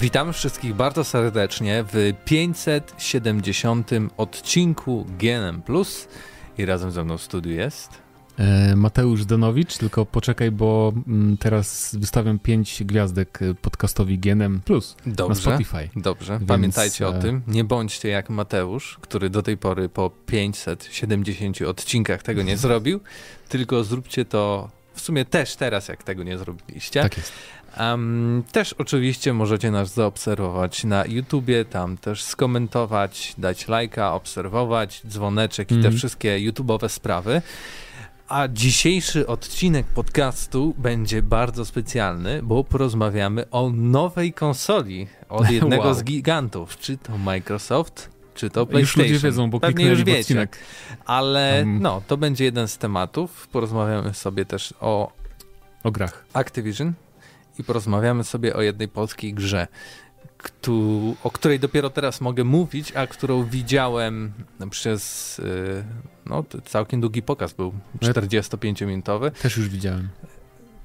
Witam wszystkich bardzo serdecznie w 570 odcinku GNM Plus i razem ze mną w studiu jest E, Mateusz Donowicz, tylko poczekaj, bo mm, teraz wystawiam pięć gwiazdek podcastowi GNM Plus Dobrze. na Spotify. Dobrze, Więc, pamiętajcie o e, tym. Nie bądźcie jak Mateusz, który do tej pory po 570 odcinkach tego nie zrobił, tylko zróbcie to w sumie też teraz, jak tego nie zrobiliście. Tak jest. Um, też oczywiście możecie nas zaobserwować na YouTubie, tam też skomentować, dać lajka, obserwować, dzwoneczek i te Mhm. wszystkie YouTube'owe sprawy. A dzisiejszy odcinek podcastu będzie bardzo specjalny, bo porozmawiamy o nowej konsoli od jednego Wow. z gigantów. Czy to Microsoft, czy to Już PlayStation. ludzie wiedzą, bo Pewnie już wiecie. odcinek. Ale Tam- no, to będzie jeden z tematów. Porozmawiamy sobie też o O grach. Activision i porozmawiamy sobie o jednej polskiej grze, któ- o której dopiero teraz mogę mówić, a którą widziałem przez y, no, całkiem długi pokaz był, No ja- 45-minutowy. Też już widziałem.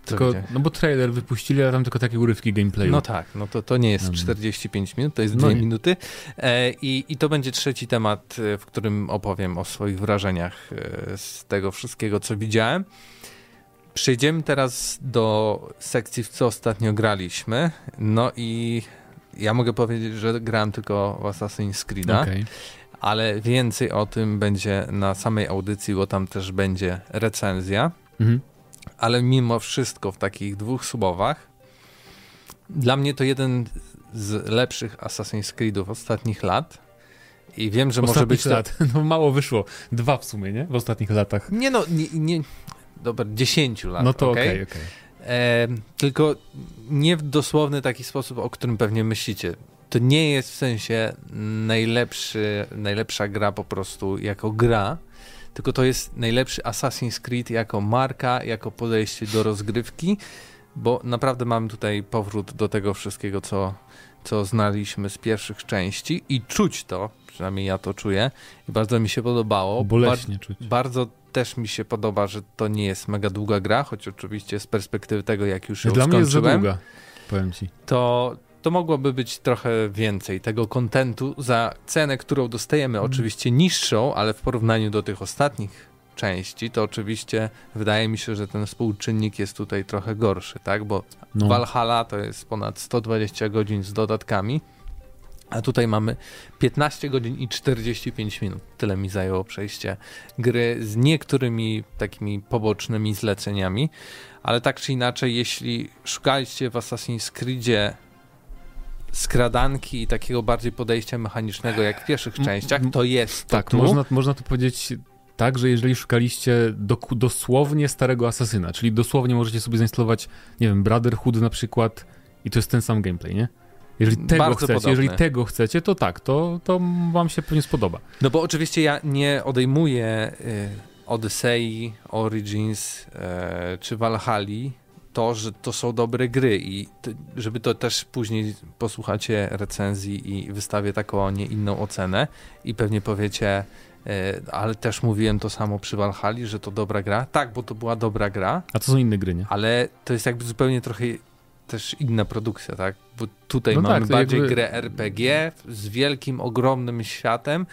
Tylko, no bo trailer wypuścili, a tam tylko takie urywki gameplayu. No tak, no to, to nie jest Dobra. 45 minut, to jest No 2 nie. minuty. E, i, I to będzie trzeci temat, e, w którym opowiem o swoich wrażeniach e, z tego wszystkiego, co widziałem. Przejdziemy teraz do sekcji, w co ostatnio graliśmy. No i ja mogę powiedzieć, że grałem tylko w Assassin's Creed'a, Okej. ale więcej o tym będzie na samej audycji, bo tam też będzie recenzja Mhm. ale mimo wszystko w takich dwóch słowach, dla mnie to jeden z lepszych Assassin's Creedów ostatnich lat. I wiem, że może Ostatnich być to... lat. No mało wyszło. Dwa w sumie, nie? W ostatnich latach. Nie no, nie, nie... Dobra, 10 lat, No to okej? okej, okej. E, tylko nie w dosłowny taki sposób, o którym pewnie myślicie. To nie jest w sensie najlepszy, najlepsza gra po prostu jako gra, tylko to jest najlepszy Assassin's Creed jako marka, jako podejście do rozgrywki, bo naprawdę mamy tutaj powrót do tego wszystkiego, co, co znaliśmy z pierwszych części i czuć to, przynajmniej ja to czuję i bardzo mi się podobało. Boleśnie czuć. Bardzo też mi się podoba, że to nie jest mega długa gra, choć oczywiście z perspektywy tego, jak już ją Dla mnie jest za skończyłem, długa, powiem ci. to, to mogłoby być trochę więcej tego kontentu za cenę, którą dostajemy, Mhm. oczywiście niższą, ale w porównaniu do tych ostatnich części, to oczywiście wydaje mi się, że ten współczynnik jest tutaj trochę gorszy, tak? Bo No. Valhalla to jest ponad 120 godzin z dodatkami, a tutaj mamy 15 godzin i 45 minut. Tyle mi zajęło przejście gry z niektórymi takimi pobocznymi zleceniami, ale tak czy inaczej, jeśli szukaliście w Assassin's Creedzie skradanki i takiego bardziej podejścia mechanicznego jak w pierwszych częściach, to jest to Tak, tu. można, można to powiedzieć tak, że jeżeli szukaliście doku- dosłownie starego asasyna, czyli dosłownie możecie sobie zainstalować, nie wiem, Brotherhood na przykład i to jest ten sam gameplay, nie? Jeżeli tego Bardzo chcecie, jeżeli tego chcecie, to tak, to, to wam się pewnie spodoba. No bo oczywiście ja nie odejmuję y, Odyssey, Origins y, czy Valhalla to, że to są dobre gry i t- żeby to też później posłuchacie recenzji i wystawię taką, a nie inną ocenę i pewnie powiecie, ale też mówiłem to samo przy Valhalla, że to dobra gra. Tak, bo to była dobra gra, A to są inne gry, nie? ale to jest jakby zupełnie trochę też inna produkcja, tak? Bo tutaj No mamy tak, bardziej jakby- grę RPG z wielkim, ogromnym światem,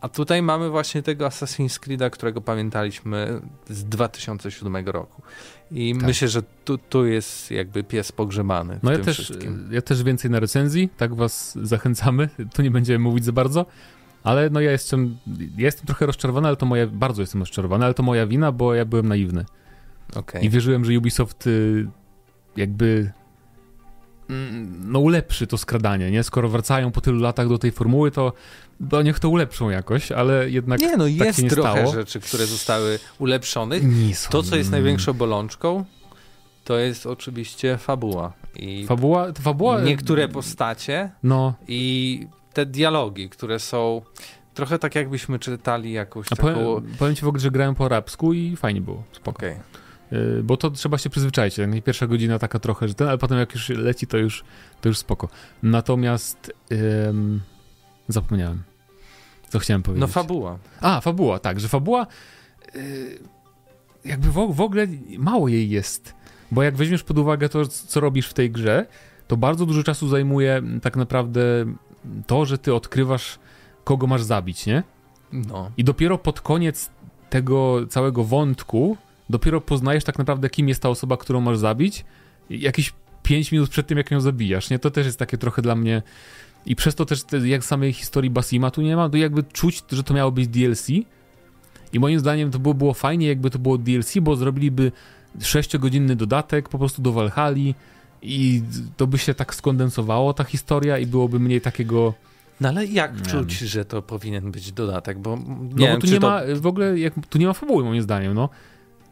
a tutaj mamy właśnie tego Assassin's Creed'a, którego pamiętaliśmy z 2007 roku. I Tak. myślę, że tu, tu jest jakby pies pogrzebany No ja też, wszystkim. ja też więcej na recenzji, tak was zachęcamy, tu nie będziemy mówić za bardzo, ale no ja jestem, ja jestem trochę rozczarowany, ale to moja, bardzo jestem rozczarowany, ale to moja wina, bo ja byłem naiwny. Okej. I wierzyłem, że Ubisoft y, jakby mm, no ulepszy to skradanie, nie? Skoro wracają po tylu latach do tej formuły, to, to niech to ulepszą jakoś, ale jednak Nie, no tak jest nie trochę stało. rzeczy, które zostały ulepszone. nie są. To, co jest największą bolączką, to jest oczywiście fabuła. I Fabuła, fabuła... niektóre postacie No, i te dialogi, które są trochę tak jakbyśmy czytali jakąś a taką... powiem, powiem ci w ogóle, że grałem po arabsku i fajnie było, spoko. Okej. Y, Bo to trzeba się przyzwyczaić. Pierwsza godzina taka trochę, że ten, ale potem jak już leci, to już, to już spoko. Natomiast zapomniałem. Co chciałem powiedzieć? No fabuła. A, fabuła, tak, że fabuła y, jakby w, w ogóle mało jej jest. Bo jak weźmiesz pod uwagę to, co robisz w tej grze, to bardzo dużo czasu zajmuje tak naprawdę to, że ty odkrywasz, kogo masz zabić, nie? No. I dopiero pod koniec tego całego wątku, dopiero poznajesz tak naprawdę, kim jest ta osoba, którą masz zabić, jakieś 5 minut przed tym, jak ją zabijasz, nie? To też jest takie trochę dla mnie... I przez to też, jak samej historii Basima tu nie ma, to jakby czuć, że to miało być DLC. I moim zdaniem to było, było fajnie, jakby to było DLC, bo zrobiliby 6-godzinny dodatek po prostu do Valhalla i to by się tak skondensowało, ta historia, i byłoby mniej takiego no ale jak czuć, wiem. że to powinien być dodatek? Bo nie no wiem, bo tu nie to... ma w ogóle, jak, tu nie ma fabuły moim zdaniem, no.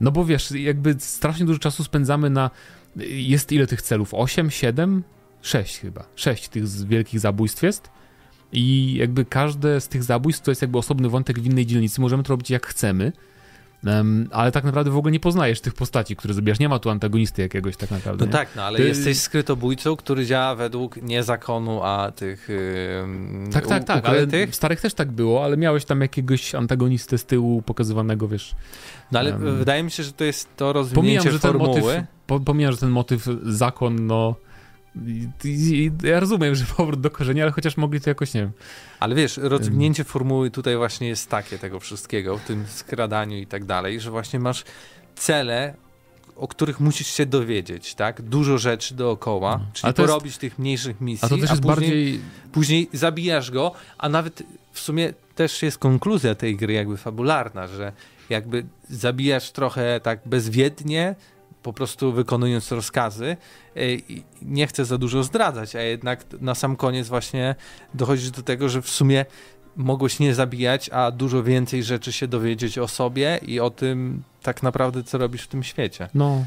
No bo wiesz, jakby strasznie dużo czasu spędzamy na, jest ile tych celów? 8, 7? 6 chyba. 6 tych wielkich zabójstw jest. I jakby każde z tych zabójstw to jest jakby osobny wątek w innej dzielnicy. Możemy to robić jak chcemy. Um, ale tak naprawdę w ogóle nie poznajesz tych postaci, które zabijasz. Nie ma tu antagonisty jakiegoś tak naprawdę. No nie? tak, no ale Ty... jesteś skrytobójcą, który działa według nie zakonu, a tych yy, Tak, tak, tak, ale w starych też tak było, ale miałeś tam jakiegoś antagonistę z tyłu pokazywanego, wiesz. No ale um, wydaje mi się, że to jest to rozwinięcie pomijam, że formuły. Ten motyw, po, pomijam, że ten motyw zakon, no ja rozumiem, że powrót do korzenia, ale chociaż mogli to jakoś, nie wiem. Ale wiesz, rozwinięcie formuły tutaj właśnie jest takie tego wszystkiego, w tym skradaniu i tak dalej, że właśnie masz cele, o których musisz się dowiedzieć, tak? Dużo rzeczy dookoła, no. czyli porobić jest... tych mniejszych misji, a, to też jest później, bardziej... później zabijasz go, a nawet w sumie też jest konkluzja tej gry jakby fabularna, że jakby zabijasz trochę tak bezwiednie, po prostu wykonując rozkazy. E, nie chcę za dużo zdradzać, a jednak na sam koniec właśnie dochodzisz do tego, że w sumie mogłeś nie zabijać, a dużo więcej rzeczy się dowiedzieć o sobie i o tym tak naprawdę, co robisz w tym świecie. No.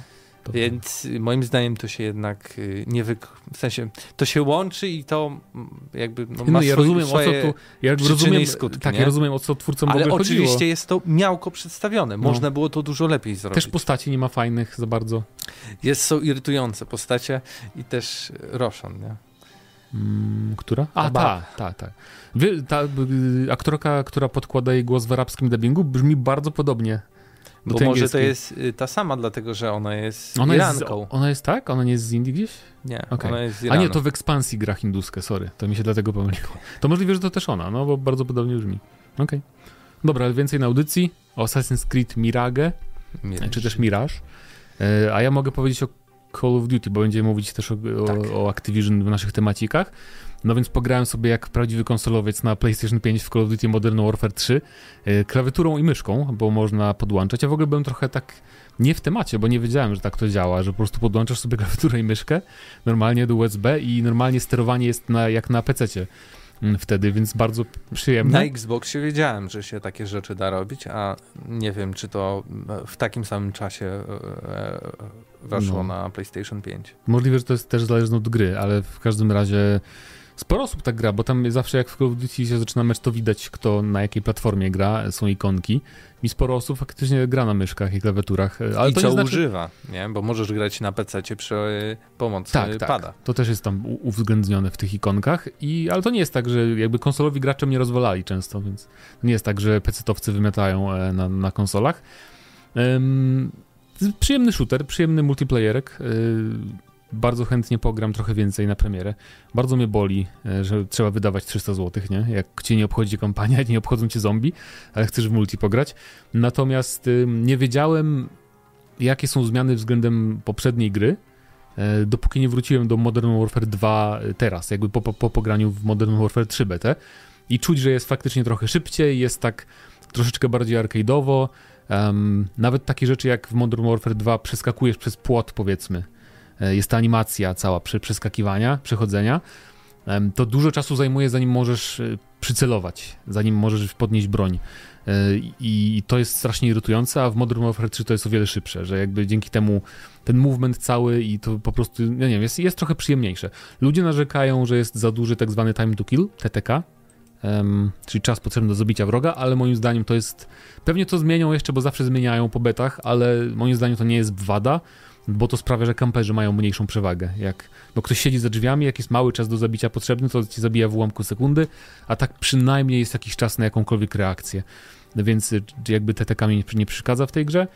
Więc moim zdaniem to się jednak y, nie wy... w sensie to się łączy i to mm, jakby no, ma no, ja swój, rozumiem, swoje o co tu, ja rozumiem, skutki, tak, nie? ja rozumiem o co twórcom Ale oczywiście chodziło. jest to miałko przedstawione. No. Można było to dużo lepiej zrobić. Też postaci nie ma fajnych za bardzo. Jest, są irytujące postacie i też Roshan, nie? Mm, która? A, tak, tak, tak. Ta, y, aktorka, która podkłada jej głos w arabskim dubbingu brzmi bardzo podobnie bo może to jest y, ta sama, dlatego że ona jest ona Iranką. Jest, ona jest tak? Ona nie jest z Indii gdzieś? Nie, okay. ona jest z Iranu. A nie, to w ekspansji gra hinduskę, sorry. To mi się dlatego pomyliło. To możliwe, że to też ona, no bo bardzo podobnie brzmi. Okej. Okay. Dobra, ale więcej na audycji o Assassin's Creed Mirage, Mirage. czy też Mirage. E, a ja mogę powiedzieć o Call of Duty, bo będziemy mówić też o, tak. o, o Activision w naszych temacikach. No więc pograłem sobie jak prawdziwy konsolowiec na PlayStation 5 w Call of Duty Modern Warfare 3 e, klawiaturą i myszką, bo można podłączać. Ja w ogóle byłem trochę tak nie w temacie, bo nie wiedziałem, że tak to działa, że po prostu podłączasz sobie klawiaturę i myszkę normalnie do USB i normalnie sterowanie jest na, jak na PC-cie mm, wtedy, więc bardzo przyjemne. Na Xboxie wiedziałem, że się takie rzeczy da robić, a nie wiem, czy to w takim samym czasie e, e, weszło no. na PlayStation 5. Możliwe, że to jest też zależne od gry, ale w każdym razie Sporo osób tak gra, bo tam zawsze jak w Call of Duty się zaczyna mecz, to widać kto na jakiej platformie gra, są ikonki. I sporo osób faktycznie gra na myszkach i klawiaturach. E, ale I to co znaczy... używa, nie? Bo możesz grać na PC przy e, pomocy tak, tak. pada. To też jest tam uwzględnione w tych ikonkach. I, ale to nie jest tak, że jakby konsolowi gracze mnie rozwalali często, więc nie jest tak, że PC-towcy wymiatają e, na, na konsolach. Um, przyjemny shooter, przyjemny multiplayerek bardzo chętnie pogram trochę więcej na premierę. Bardzo mnie boli, e, że trzeba wydawać 300 zł, nie? Jak cię nie obchodzi kampania, nie obchodzą cię zombie, ale chcesz w multi pograć. Natomiast nie wiedziałem, jakie są zmiany względem poprzedniej gry, e, dopóki nie wróciłem do Modern Warfare 2 e, teraz, jakby po, po, po pograniu w Modern Warfare 3 BT. I czuć, że jest faktycznie trochę szybciej, jest tak troszeczkę bardziej arcade'owo. Um, nawet takie rzeczy jak w Modern Warfare 2 przeskakujesz przez płot, powiedzmy, jest ta animacja cała przeskakiwania, przechodzenia, to dużo czasu zajmuje, zanim możesz e, przycelować, zanim możesz podnieść broń. E, I to jest strasznie irytujące, a w Modern Warfare 3 to jest o wiele szybsze, że jakby dzięki temu ten movement cały i to po prostu, ja nie wiem, jest, jest trochę przyjemniejsze. Ludzie narzekają, że jest za duży tak zwany time to kill, TTK, um, czyli czas potrzebny do zabicia wroga, ale moim zdaniem to jest, pewnie to zmienią jeszcze, bo zawsze zmieniają po betach, ale moim zdaniem to nie jest wada, bo to sprawia, że kamperzy mają mniejszą przewagę. Jak no, ktoś siedzi za drzwiami, jak jest mały czas do zabicia potrzebny, to ci zabija w ułamku sekundy, a tak przynajmniej jest jakiś czas na jakąkolwiek reakcję. Więc jakby TTK mi nie przeszkadza w tej grze.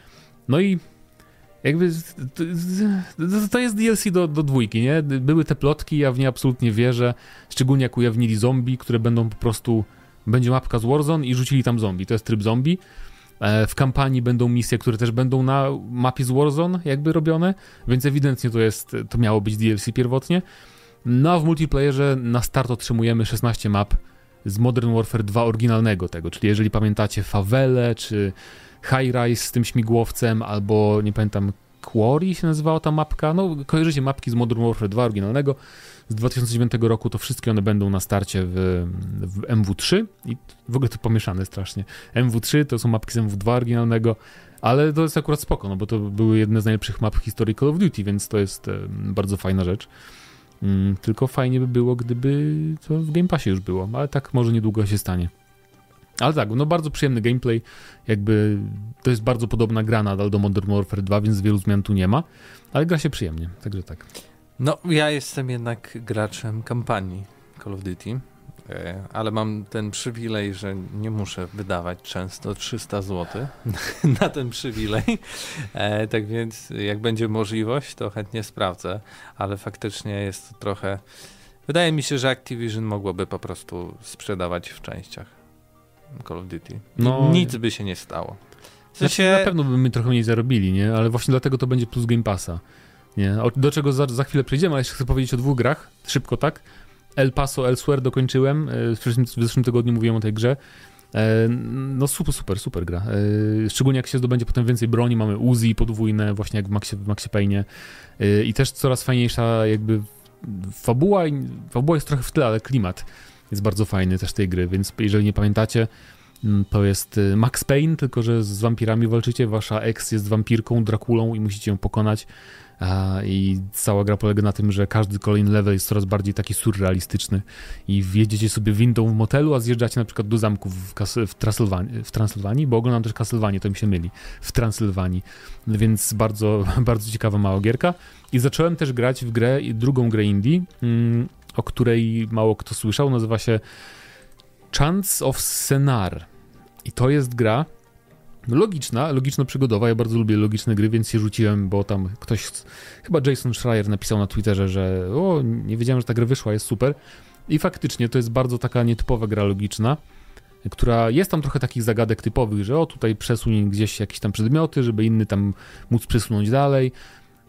No i jakby to jest DLC do, do dwójki, nie? Były te plotki, ja w nie absolutnie wierzę, szczególnie jak ujawnili zombie, które będą po prostu, będzie mapka z Warzone i rzucili tam zombie, to jest tryb zombie. E, w kampanii będą misje, które też będą na mapie z Warzone jakby robione, więc ewidentnie to jest, to miało być DLC pierwotnie. No a w multiplayerze na start otrzymujemy 16 map z Modern Warfare 2 oryginalnego tego, czyli jeżeli pamiętacie Favele, czy High Rise z tym śmigłowcem, albo nie pamiętam, Quarry się nazywała ta mapka. No, kojarzycie mapki z Modern Warfare 2 oryginalnego z 2009 roku, to wszystkie one będą na starcie w, w MW3 i w ogóle to pomieszane strasznie. MW3 to są mapki z MW2 oryginalnego, ale to jest akurat spoko, no bo to były jedne z najlepszych map w historii Call of Duty, więc to jest bardzo fajna rzecz. Mm, tylko fajnie by było, gdyby to w Game Passie już było, ale tak może niedługo się stanie. Ale tak, no bardzo przyjemny gameplay, jakby to jest bardzo podobna gra nadal do Modern Warfare 2, więc wielu zmian tu nie ma, ale gra się przyjemnie, także tak. No, ja jestem jednak graczem kampanii Call of Duty, e, ale mam ten przywilej, że nie muszę wydawać często 300 zł na ten przywilej. E, tak więc jak będzie możliwość, to chętnie sprawdzę, ale faktycznie jest to trochę. Wydaje mi się, że Activision mogłoby po prostu sprzedawać w częściach. Call of Duty. No, Nic by się nie stało. W sensie... Znaczy, na pewno by my trochę mniej zarobili, nie? Ale właśnie dlatego to będzie plus Game Passa. Nie? Do czego za, za chwilę przejdziemy, ale jeszcze chcę powiedzieć o dwóch grach. Szybko, tak? El Paso Elsewhere dokończyłem. E, w zeszłym, w zeszłym tygodniu mówiłem o tej grze. E, no super, super, super gra. E, szczególnie jak się zdobędzie potem więcej broni, mamy Uzi podwójne, właśnie jak w Maxie, w Maxie Payne. I też coraz fajniejsza jakby fabuła, fabuła jest trochę w tle, ale klimat jest bardzo fajny też tej gry, więc jeżeli nie pamiętacie, mm, to jest y, Max Payne, tylko że z wampirami walczycie, wasza ex jest wampirką, Drakulą i musicie ją pokonać. I cała gra polega na tym, że każdy kolejny level jest coraz bardziej taki surrealistyczny. I wjedziecie sobie windą w motelu, a zjeżdżacie na przykład do zamku w, w, Transylwanii, w Transylwanii, bo oglądam też Castlevania, to mi się myli, w Transylwanii, więc bardzo, bardzo ciekawa mała gierka. I zacząłem też grać w grę, drugą grę indie, mm, o której mało kto słyszał. Nazywa się Chance of Scenar. I to jest gra logiczna, logiczno-przygodowa. Ja bardzo lubię logiczne gry, więc się rzuciłem, bo tam ktoś, chyba Jason Schreier napisał na Twitterze, że o, nie wiedziałem, że ta gra wyszła, jest super. I faktycznie to jest bardzo taka nietypowa gra logiczna, która jest tam trochę takich zagadek typowych, że o, tutaj przesuń gdzieś jakieś tam przedmioty, żeby inny tam móc przesunąć dalej.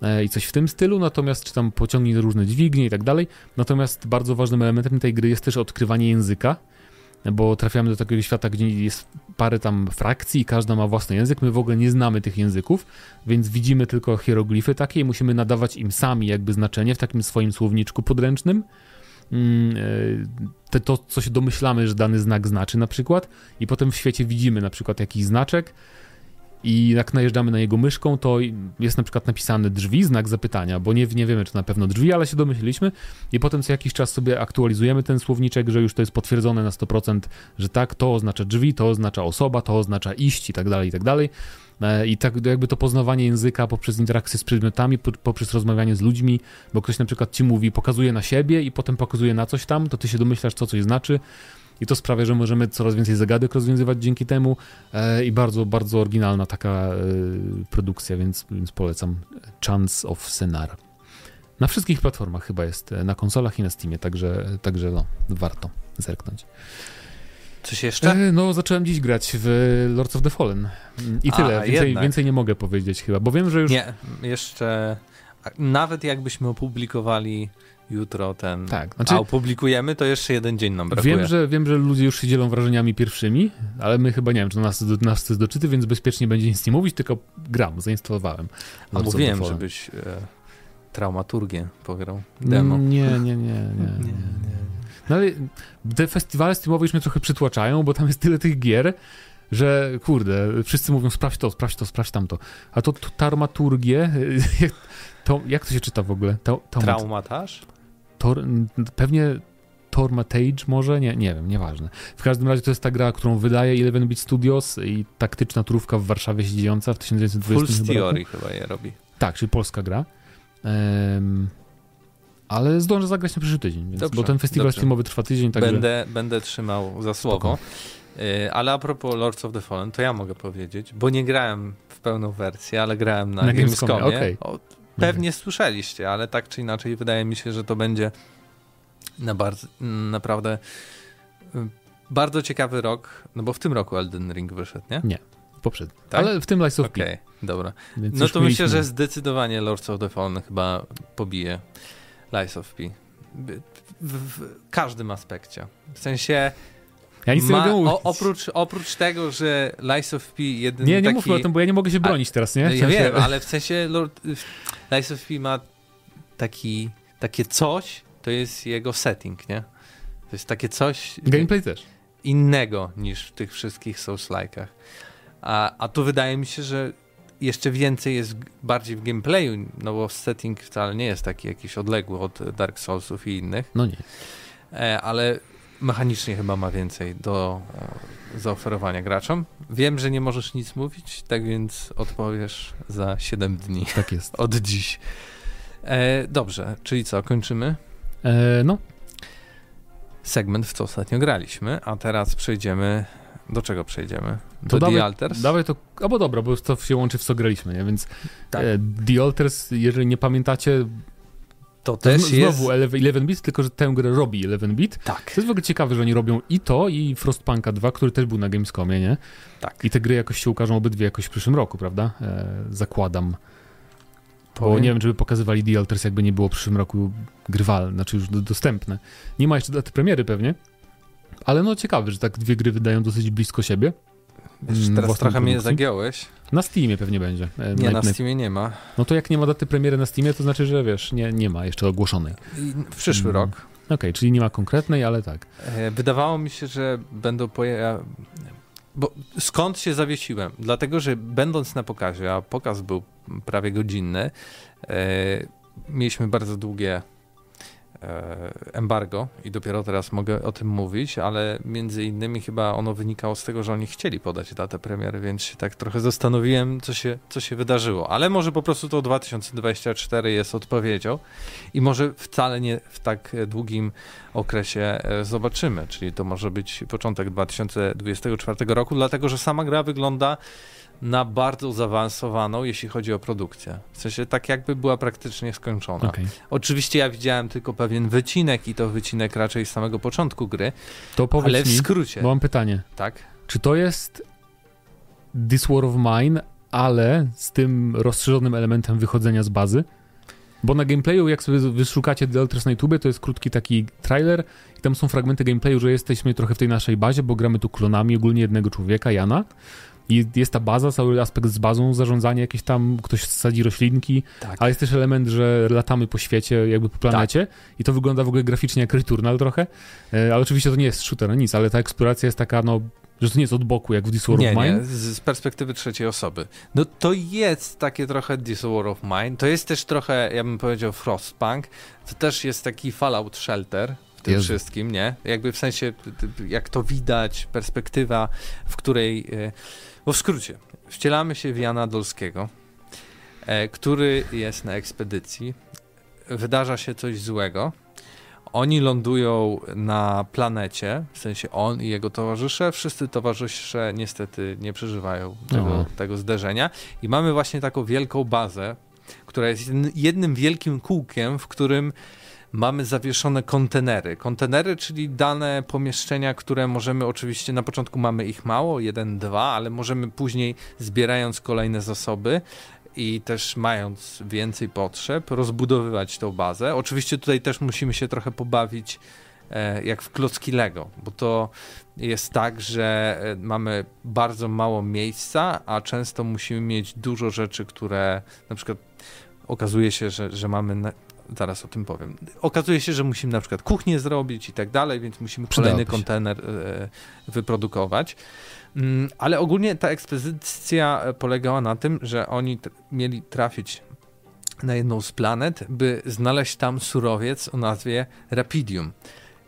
E, i coś w tym stylu, natomiast czy tam pociągnij różne dźwignie i tak dalej. Natomiast bardzo ważnym elementem tej gry jest też odkrywanie języka, bo trafiamy do takiego świata, gdzie jest parę tam frakcji i każda ma własny język. My w ogóle nie znamy tych języków, więc widzimy tylko hieroglify takie i musimy nadawać im sami jakby znaczenie w takim swoim słowniczku podręcznym. Mm, e, to, co się domyślamy, że dany znak znaczy na przykład i potem w świecie widzimy na przykład jakiś znaczek i jak najeżdżamy na jego myszką, to jest na przykład napisany drzwi, znak zapytania, bo nie, nie wiemy, czy na pewno drzwi, ale się domyśliliśmy i potem co jakiś czas sobie aktualizujemy ten słowniczek, że już to jest potwierdzone na 100%, że tak, to oznacza drzwi, to oznacza osoba, to oznacza iść i tak dalej, i tak dalej. E, I tak jakby to poznawanie języka poprzez interakcję z przedmiotami, poprzez rozmawianie z ludźmi, bo ktoś na przykład ci mówi, pokazuje na siebie i potem pokazuje na coś tam, to ty się domyślasz, co coś znaczy i to sprawia, że możemy coraz więcej zagadek rozwiązywać dzięki temu e, i bardzo, bardzo oryginalna taka e, produkcja, więc, więc polecam Chance of Scenar. Na wszystkich platformach chyba jest, e, na konsolach i na Steamie, także, także no, warto zerknąć. Coś jeszcze? No, zacząłem dziś grać w Lords of the Fallen. I tyle. Więcej, więcej, nie mogę powiedzieć chyba, bo wiem, że już. Nie, jeszcze. Nawet jakbyśmy opublikowali jutro ten. Tak, znaczy, a opublikujemy, to jeszcze jeden dzień nam brakuje. Wiem że, wiem, że ludzie już się dzielą wrażeniami pierwszymi, ale my chyba nie wiem, czy to nas, nas to jest doczyty, więc bezpiecznie będzie nic nie mówić, tylko gram, zainstalowałem. A mówiłem, żebyś e, traumaturgię pograł. Demo. Nie, nie, nie, nie. nie, nie. No ale te festiwale Steamowe już mnie trochę przytłaczają, bo tam jest tyle tych gier, że kurde, wszyscy mówią sprawdź to, sprawdź to, sprawdź tamto. A to, to tarmaturgię, to, jak to się czyta w ogóle? To Traumatarz? Tor, pewnie Tormatage może? Nie, nie wiem, nieważne. W każdym razie to jest ta gra, którą wydaje Eleven Beat Studios i taktyczna turówka w Warszawie się dziejąca w 1920 Full Theory chyba je robi. Tak, czyli polska gra. Um, ale zdążę zagrać na przyszły tydzień, więc, dobrze, bo ten festiwal filmowy trwa tydzień. Także... Będę, będę trzymał za słowo. Spoko. E, ale a propos Lords of the Fallen, to ja mogę powiedzieć, bo nie grałem w pełną wersję, ale grałem na, Na Gamescomie. Gamescomie, okej. O, Pewnie słyszeliście, ale tak czy inaczej wydaje mi się, że to będzie na bardzo, naprawdę y, bardzo ciekawy rok, no bo w tym roku Elden Ring wyszedł, nie? Poprzedni. Tak? Ale w tym Lies of Okej, P. dobra. Więc No to myślę, mieliśmy- że zdecydowanie Lords of the Fallen chyba pobije Lies of P. W, w każdym aspekcie. W sensie Ja nic nie ma, mogę mówić. o, oprócz, oprócz tego, że Lies of P jeden Nie, nie taki... mówmy o tym, bo ja nie mogę się bronić teraz, nie? No ja wiem, ale w sensie Lord, Lies of P ma taki, takie coś, to jest jego setting, nie? To jest takie coś Gameplay też. innego niż w tych wszystkich Souls-like'ach. A, a tu wydaje mi się, że jeszcze więcej jest bardziej w gameplayu, no bo setting wcale nie jest taki jakiś odległy od Dark Soulsów i innych, No nie. e, ale mechanicznie chyba ma więcej do e, zaoferowania graczom. Wiem, że nie możesz nic mówić, tak więc odpowiesz za 7 dni Tak jest. od dziś. E, dobrze, czyli co, kończymy E, no, segment, w co ostatnio graliśmy, a teraz przejdziemy. Do czego przejdziemy? To Do The dawaj- Alters? dawaj to, albo dobra, bo to się łączy w co graliśmy, nie? Więc Tak. e, The Alters, jeżeli nie pamiętacie, To też zn- jest. znowu 11 bit, tylko że tę grę robi 11 bit. Tak, To jest w ogóle ciekawe, że oni robią i to, i Frostpunka 2, który też był na Gamescomie, nie? tak. I te gry jakoś się ukażą obydwie jakoś w przyszłym roku, prawda? E, zakładam. Bo Powiem- nie wiem, żeby pokazywali The Alters, jakby nie było w przyszłym roku grywalne, znaczy już do, dostępne. Nie ma jeszcze daty premiery pewnie, ale no ciekawe, że tak dwie gry wydają dosyć blisko siebie. Wiesz, mm, teraz trochę mnie produkcji. zagiąłeś. Na Steamie pewnie będzie. E, Nie, na naj- Steamie nie ma. No to jak nie ma daty premiery na Steamie, to znaczy, że wiesz, nie, nie ma jeszcze ogłoszonej. W przyszły Mm. rok. Okej, czyli nie ma konkretnej, ale tak. E, Wydawało mi się, że będą pojawiać. Bo skąd się zawiesiłem? Dlatego, że będąc na pokazie, a pokaz był prawie godzinny, e, mieliśmy bardzo długie e, embargo i dopiero teraz mogę o tym mówić, ale między innymi chyba ono wynikało z tego, że oni chcieli podać datę premiery, więc się tak trochę zastanowiłem, co się, co się wydarzyło. Ale może po prostu to 2024 jest odpowiedzią i może wcale nie w tak długim okresie e, zobaczymy, czyli to może być początek 2024 roku, dlatego że sama gra wygląda na bardzo zaawansowaną, jeśli chodzi o produkcję. W sensie tak jakby była praktycznie skończona. Okej. Oczywiście ja widziałem tylko pewien wycinek i to wycinek raczej z samego początku gry, To powiedz ale w mi, skrócie, bo mam pytanie. tak? Czy to jest This War of Mine, ale z tym rozszerzonym elementem wychodzenia z bazy? Bo na gameplayu, jak sobie wyszukacie Alters na YouTube, to jest krótki taki trailer i tam są fragmenty gameplayu, że jesteśmy trochę w tej naszej bazie, bo gramy tu klonami ogólnie jednego człowieka, Jana. I jest ta baza, cały aspekt z bazą, zarządzanie jakieś tam, ktoś sadzi roślinki, Tak. ale jest też element, że latamy po świecie, jakby po planecie i to wygląda w ogóle graficznie jak Returnal trochę, e, ale oczywiście to nie jest shooter, nic, ale ta eksploracja jest taka, no, że to nie jest od boku, jak w This War Nie, of Mine. nie, z, perspektywy trzeciej osoby. No to jest takie trochę This War of Mine, to jest też trochę, ja bym powiedział, Frostpunk, to też jest taki Fallout Shelter w tym Jezu. wszystkim, nie? Jakby w sensie, jak to widać, perspektywa, w której, e, bo w skrócie, wcielamy się w Jana Dolskiego, e, który jest na ekspedycji, wydarza się coś złego, oni lądują na planecie, w sensie on i jego towarzysze. Wszyscy towarzysze niestety nie przeżywają tego, O. tego zderzenia. I mamy właśnie taką wielką bazę, która jest jedn- jednym wielkim kółkiem, w którym mamy zawieszone kontenery. Kontenery, czyli dane pomieszczenia, które możemy oczywiście, na początku mamy ich mało, jeden, dwa, ale możemy później, zbierając kolejne zasoby, i też mając więcej potrzeb, rozbudowywać tą bazę. Oczywiście tutaj też musimy się trochę pobawić e, jak w klocki Lego, bo to jest tak, że e, mamy bardzo mało miejsca, a często musimy mieć dużo rzeczy, które na przykład okazuje się, że, że mamy. Zaraz o tym powiem. Okazuje się, że musimy na przykład kuchnię zrobić i tak dalej, więc musimy kolejny się. kontener e, wyprodukować. Mm, Ale ogólnie ta ekspedycja e, polegała na tym, że oni mieli trafić na jedną z planet, by znaleźć tam surowiec o nazwie Rapidium.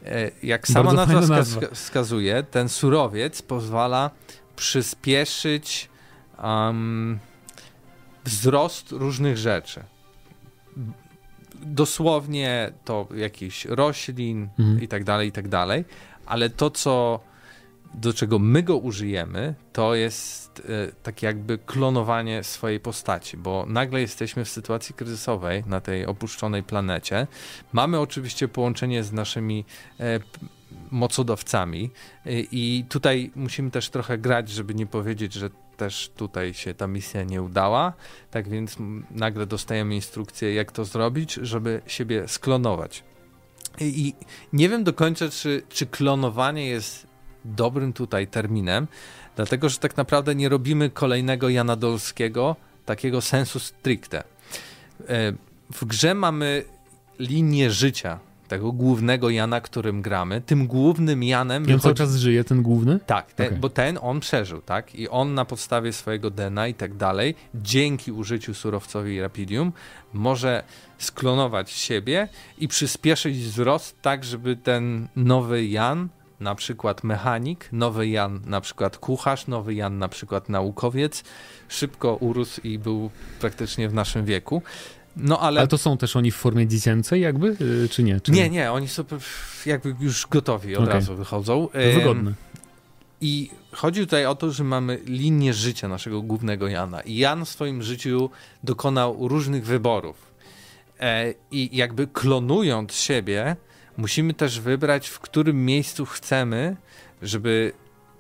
E, Jak sama Bardzo nazwa, nazwa. wskazuje, ten surowiec pozwala przyspieszyć um, wzrost różnych rzeczy. Dosłownie to jakichś roślin Mhm. i tak dalej, i tak dalej, ale to, co do czego my go użyjemy, to jest e, tak jakby klonowanie swojej postaci, bo nagle jesteśmy w sytuacji kryzysowej na tej opuszczonej planecie. Mamy oczywiście połączenie z naszymi e, mocodawcami e, i tutaj musimy też trochę grać, żeby nie powiedzieć, że też tutaj się ta misja nie udała. Tak więc nagle dostajemy instrukcję, jak to zrobić, żeby siebie sklonować. I, i nie wiem do końca, czy, czy klonowanie jest dobrym tutaj terminem, dlatego że tak naprawdę nie robimy kolejnego Jana Dolskiego takiego sensu stricte. E, w grze mamy linię życia tego głównego Jana, którym gramy. Tym głównym Janem... I on cały czas żyje, ten główny? Tak, ten, okay. bo ten on przeżył, tak? I on na podstawie swojego DNA i tak dalej, dzięki użyciu surowcowi Rapidium, może sklonować siebie i przyspieszyć wzrost tak, żeby ten nowy Jan na przykład mechanik, nowy Jan na przykład kucharz, nowy Jan na przykład naukowiec, szybko urósł i był praktycznie w naszym wieku. No, ale... ale to są też oni w formie dziecięcej jakby, y, czy nie? Czy nie, nie, oni są jakby już gotowi, od okay. razu wychodzą. Wygodne. I chodzi tutaj o to, że mamy linię życia naszego głównego Jana. I Jan w swoim życiu dokonał różnych wyborów. E, I jakby klonując siebie, musimy też wybrać, w którym miejscu chcemy, żeby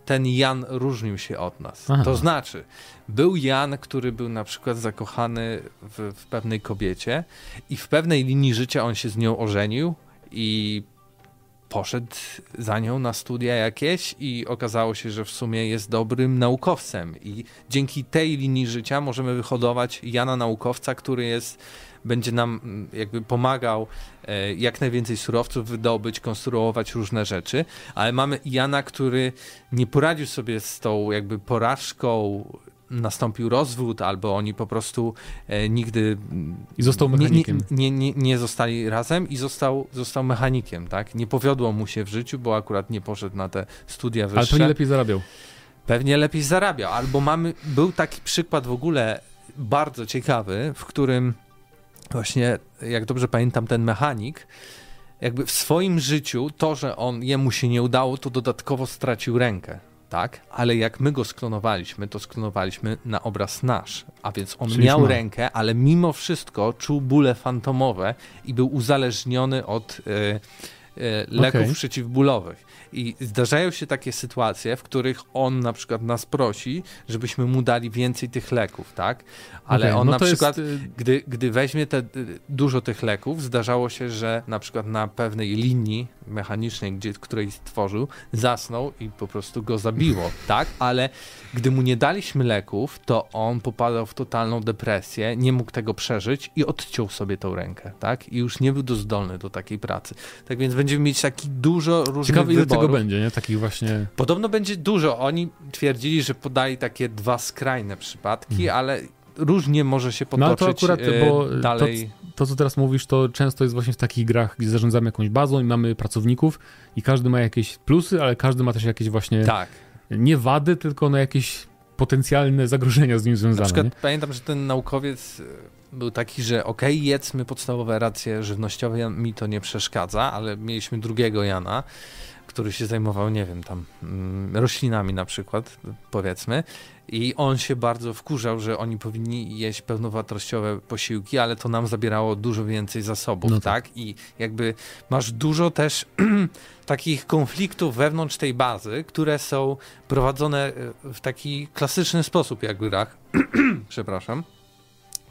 ten Jan różnił się od nas. Aha. To znaczy, był Jan, który był na przykład zakochany w, w, pewnej kobiecie i w pewnej linii życia on się z nią ożenił i poszedł za nią na studia jakieś i okazało się, że w sumie jest dobrym naukowcem. I dzięki tej linii życia możemy wyhodować Jana naukowca, który jest będzie nam mm, jakby pomagał e, jak najwięcej surowców wydobyć, konstruować różne rzeczy, ale mamy Jana, który nie poradził sobie z tą jakby porażką nastąpił rozwód, albo oni po prostu e, nigdy I został mechanikiem. Nie, nie, nie, nie, zostali razem i został, został mechanikiem, tak? Nie powiodło mu się w życiu, bo akurat nie poszedł na te studia wyższe. Ale pewnie lepiej zarabiał. Pewnie lepiej zarabiał, albo mamy, był taki przykład w ogóle bardzo ciekawy, w którym właśnie, jak dobrze pamiętam, ten mechanik, jakby w swoim życiu to, że on jemu się nie udało, to dodatkowo stracił rękę. Tak, ale jak my go sklonowaliśmy, to sklonowaliśmy na obraz nasz. A więc on Czyli miał ma. rękę, ale mimo wszystko czuł bóle fantomowe i był uzależniony od y, y, leków okay. przeciwbólowych. I zdarzają się takie sytuacje, w których on na przykład nas prosi, żebyśmy mu dali więcej tych leków, tak? Ale okay, on no na przykład, jest... Y, gdy, gdy weźmie te, y, dużo tych leków, zdarzało się, że na przykład na pewnej linii mechanicznej, gdzie, której stworzył, zasnął i po prostu go zabiło, tak? Ale gdy mu nie daliśmy leków, to on popadał w totalną depresję, nie mógł tego przeżyć i odciął sobie tą rękę, tak? I już nie był zdolny do takiej pracy. Tak więc będziemy mieć taki dużo różnych Ciekawe, wyborów. tego będzie, nie? Takich właśnie... Podobno będzie dużo. Oni twierdzili, że podali takie dwa skrajne przypadki, hmm. ale różnie może się potoczyć no, to akurat, bo dalej. To, to, co teraz mówisz, to często jest właśnie w takich grach, gdzie zarządzamy jakąś bazą i mamy pracowników i każdy ma jakieś plusy, ale każdy ma też jakieś właśnie tak. nie wady, tylko na jakieś potencjalne zagrożenia z nim związane. Na przykład nie? pamiętam, że ten naukowiec był taki, że okej, okay, jedzmy podstawowe racje żywnościowe, mi to nie przeszkadza, ale mieliśmy drugiego Jana, który się zajmował, nie wiem, tam mm, roślinami na przykład, powiedzmy, i on się bardzo wkurzał, że oni powinni jeść pełnowartościowe posiłki, ale to nam zabierało dużo więcej zasobów, no tak. tak? I jakby masz dużo też takich konfliktów wewnątrz tej bazy, które są prowadzone e, w taki klasyczny sposób, jak w grach. Przepraszam.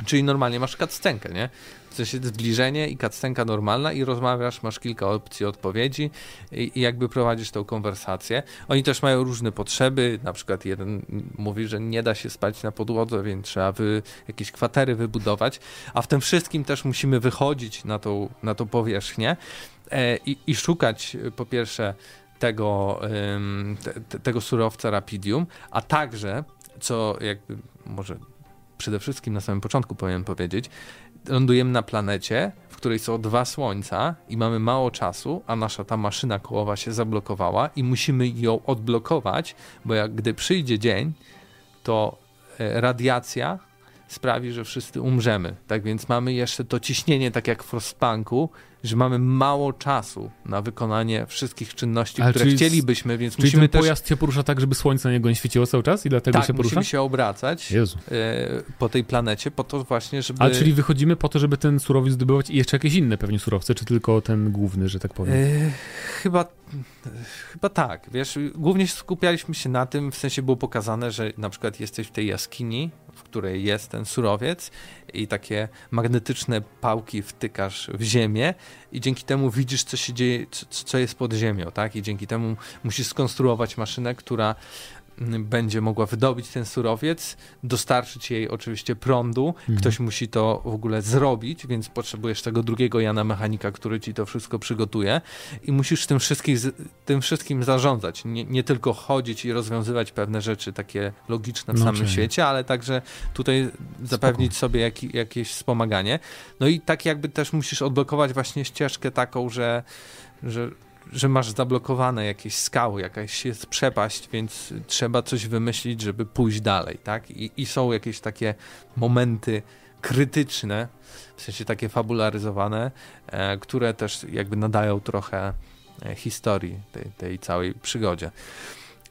Czyli normalnie masz cutscenkę, nie? W sensie zbliżenie i cutscenka normalna i rozmawiasz, masz kilka opcji odpowiedzi i, i, jakby prowadzisz tą konwersację. Oni też mają różne potrzeby, na przykład jeden mówi, że nie da się spać na podłodze, więc trzeba wy, jakieś kwatery wybudować, a w tym wszystkim też musimy wychodzić na tą, na tą powierzchnię e, i, i szukać po pierwsze tego, te, tego surowca Rapidium, a także, co jakby może przede wszystkim na samym początku powinien powiedzieć, lądujemy na planecie, w której są dwa słońca i mamy mało czasu, a nasza ta maszyna kołowa się zablokowała i musimy ją odblokować, bo jak gdy przyjdzie dzień, to e, radiacja sprawi, że wszyscy umrzemy. Tak więc mamy jeszcze to ciśnienie, tak jak w Frostpunku, że mamy mało czasu na wykonanie wszystkich czynności, Ale które czyli- chcielibyśmy, więc Czyli musimy ten też pojazd się porusza tak, żeby słońce na niego nie świeciło cały czas i dlatego tak, się porusza? musimy się obracać Jezu. e, po tej planecie, po to właśnie, żeby... Ale czyli wychodzimy po to, żeby ten surowiec zdobywać i jeszcze jakieś inne pewnie surowce, czy tylko ten główny, że tak powiem? E, chyba, chyba tak, wiesz, głównie skupialiśmy się na tym, w sensie było pokazane, że na przykład jesteś w tej jaskini, w której jest ten surowiec i takie magnetyczne pałki wtykasz w ziemię i dzięki temu widzisz, co się dzieje, co, co jest pod ziemią, tak? I dzięki temu musisz skonstruować maszynę, która będzie mogła wydobyć ten surowiec, dostarczyć jej oczywiście prądu. Mhm. Ktoś musi to w ogóle zrobić, więc potrzebujesz tego drugiego Jana mechanika, który ci to wszystko przygotuje i musisz tym wszystkim, tym wszystkim zarządzać. Nie, nie tylko chodzić i rozwiązywać pewne rzeczy takie logiczne w No, samym czyli- świecie, ale także tutaj zapewnić sobie jak, jakieś wspomaganie. No i tak jakby też musisz odblokować właśnie ścieżkę taką, że, że że masz zablokowane jakieś skały, jakaś jest przepaść, więc trzeba coś wymyślić, żeby pójść dalej, tak? I, i są jakieś takie momenty krytyczne, w sensie takie fabularyzowane, e, które też jakby nadają trochę e, historii tej, tej całej przygodzie.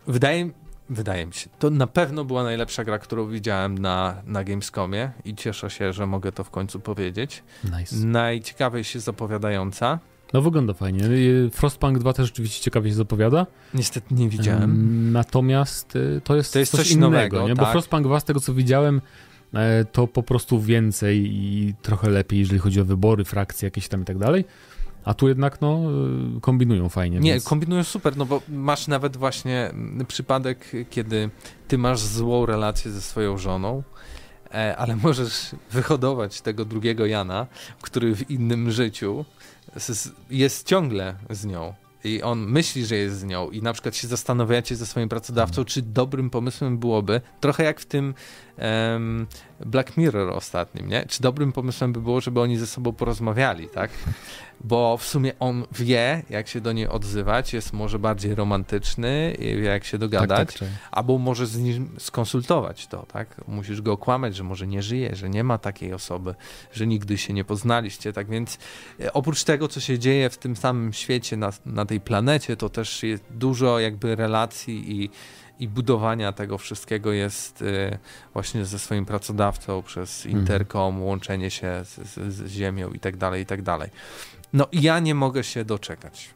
Wydaje, wydaje mi się, to na pewno była najlepsza gra, którą widziałem na, na Gamescomie i cieszę się, że mogę to w końcu powiedzieć. Nice. Najciekawiej się zapowiadająca. No wygląda fajnie. Frostpunk 2 też rzeczywiście ciekawie się zapowiada. Niestety nie widziałem. Natomiast y, to jest, To jest coś, coś innego, nowego, nie? Bo tak. Frostpunk 2 z tego co widziałem e, to po prostu więcej i trochę lepiej, jeżeli chodzi o wybory, frakcje jakieś tam i tak dalej. A tu jednak no y, kombinują fajnie. Nie, więc... kombinują super, no bo masz nawet właśnie mm, przypadek, kiedy ty masz złą relację ze swoją żoną, e, ale możesz wyhodować tego drugiego Jana, który w innym życiu jest ciągle z nią. I on myśli, że jest z nią, i na przykład się zastanawiacie ze swoim pracodawcą, czy dobrym pomysłem byłoby, trochę jak w tym em, Black Mirror ostatnim, nie? Czy dobrym pomysłem by było, żeby oni ze sobą porozmawiali, tak? Bo w sumie on wie, jak się do niej odzywać, jest może bardziej romantyczny, wie, jak się tak, dogadać, tak, tak. albo może z nim skonsultować to, tak? Musisz go okłamać, że może nie żyje, że nie ma takiej osoby, że nigdy się nie poznaliście, tak więc e, oprócz tego, co się dzieje w tym samym świecie, na, na tej planecie, to też jest dużo jakby relacji i, i budowania tego wszystkiego jest e, właśnie ze swoim pracodawcą przez Mhm. interkom, łączenie się z, z, z ziemią i tak dalej, i tak dalej. No ja nie mogę się doczekać.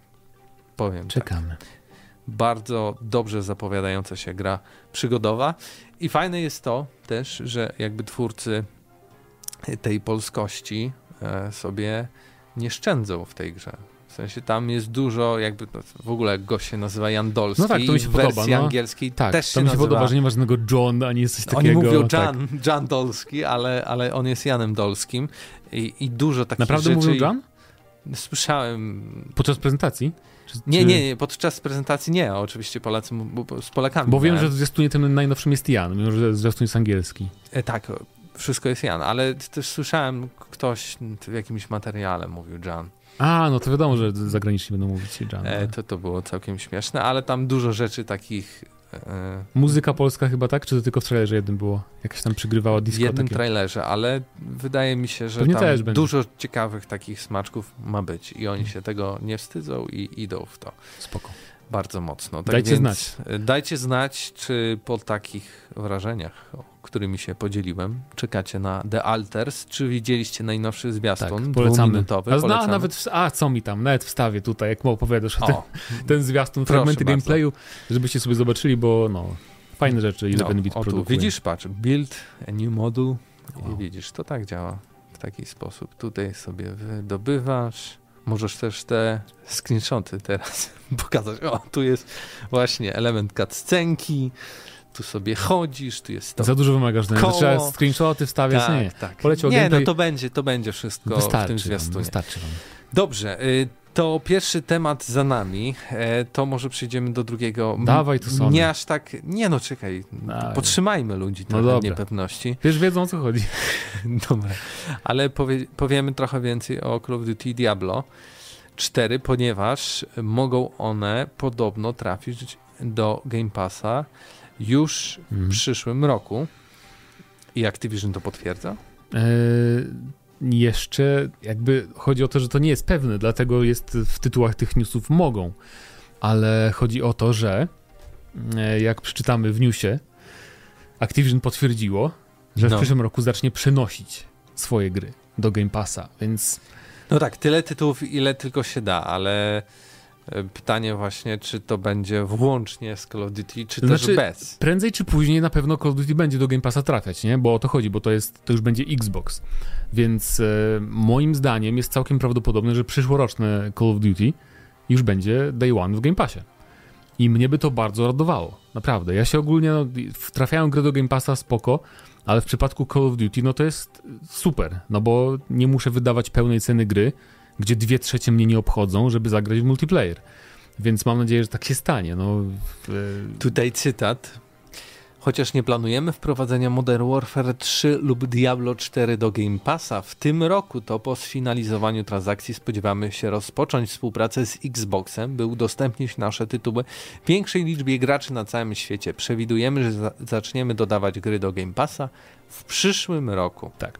Powiem tak Czekamy. bardzo dobrze zapowiadająca się gra przygodowa. I fajne jest to też, że jakby twórcy tej polskości e, sobie nie szczędzą w tej grze. W sensie tam jest dużo, jakby to w ogóle gość się nazywa Jan Dolski. No tak, to mi się wersji podoba, no. angielskiej Tak, też to się mi się nazywa... podoba, że nie ma żadnego John, ani jest coś Oni takiego. mówią tak. Jan, Jan Dolski, ale, ale on jest Janem Dolskim i, i dużo takich Naprawdę rzeczy. mówią John? Słyszałem Podczas prezentacji? Czy, Nie, czy... nie, nie, podczas prezentacji nie, oczywiście Polacy, bo, bo z Polakami. Bo wiem, grałem. że w zwiastunie tym najnowszym jest Jan, mimo że zwiastun jest angielski. E, tak, wszystko jest Jan, ale też słyszałem, ktoś w jakimś materiale mówił Jan. A, no to wiadomo, że zagraniczni będą mówić Jan. E, to, to było całkiem śmieszne, ale tam dużo rzeczy takich Muzyka polska chyba tak? Czy to tylko w trailerze jednym było? Jakaś tam przygrywała w disco jednym takie? trailerze, ale wydaje mi się, że Pewnie tam też będzie. dużo ciekawych takich smaczków ma być i oni się tego nie wstydzą i idą w to Spoko. Bardzo mocno. Tak Dajcie znać. e, Dajcie znać, czy po takich wrażeniach, którymi się podzieliłem, czekacie na The Alters, czy widzieliście najnowszy Tak, zwiastun polecamy. dwuminutowy. A, Polecamy. nawet, w, a co mi tam, nawet wstawię tutaj, jak mu opowiadasz o O, ten zwiastun, fragmenty gameplayu, żebyście sobie zobaczyli, bo no, fajne rzeczy i no, 11-bit o tu, produkuje. widzisz, patrz, build a new model Wow. i widzisz, to tak działa w taki sposób. Tutaj sobie wydobywasz, możesz też te screenshoty teraz pokazać. O, tu jest właśnie element cutscenki, tu sobie chodzisz, tu jest to Za dużo wymagasz, że koło. trzeba screenshoty wstawiać, nie. tak, tak. Poleciał Nie, gameplay. no to będzie, to będzie wszystko w tym Wystarczy wam, zwiastunie. wystarczy wam. Dobrze, y, to pierwszy temat za nami, e, to może przejdziemy do drugiego. Dawaj tu, Sony. Nie aż tak, nie no czekaj, Dawaj. potrzymajmy ludzi No trochę niepewności. Wiesz, wiedzą o co chodzi. Dobra, ale powie, powiemy trochę więcej o Call of Duty Diablo 4, ponieważ mogą one podobno trafić do Game Passa już w Mhm. przyszłym roku. I Activision to potwierdza? E, jeszcze jakby chodzi o to, że to nie jest pewne, dlatego jest w tytułach tych newsów mogą, ale chodzi o to, że e, jak przeczytamy w newsie, Activision potwierdziło, że no. w przyszłym roku zacznie przenosić swoje gry do Game Passa, więc... No tak, tyle tytułów, ile tylko się da, ale pytanie właśnie, czy to będzie włącznie z Call of Duty, czy znaczy, też bez. Prędzej czy później na pewno Call of Duty będzie do Game Passa trafiać, nie? Bo o to chodzi, bo to jest, to już będzie Xbox. Więc e, moim zdaniem jest całkiem prawdopodobne, że przyszłoroczne Call of Duty już będzie Day One w Game Passie. I mnie by to bardzo radowało. Naprawdę. Ja się ogólnie, no, trafiają gry do Game Passa spoko, ale w przypadku Call of Duty, no to jest super, no bo nie muszę wydawać pełnej ceny gry, gdzie dwie trzecie mnie nie obchodzą, żeby zagrać w multiplayer. Więc mam nadzieję, że tak się stanie. No, w... Tutaj cytat Chociaż nie planujemy wprowadzenia Modern Warfare 3 lub Diablo 4 do Game Passa, w tym roku to po sfinalizowaniu transakcji spodziewamy się rozpocząć współpracę z Xboxem, by udostępnić nasze tytuły większej liczbie graczy na całym świecie. Przewidujemy, że za zaczniemy dodawać gry do Game Passa w przyszłym roku. Tak.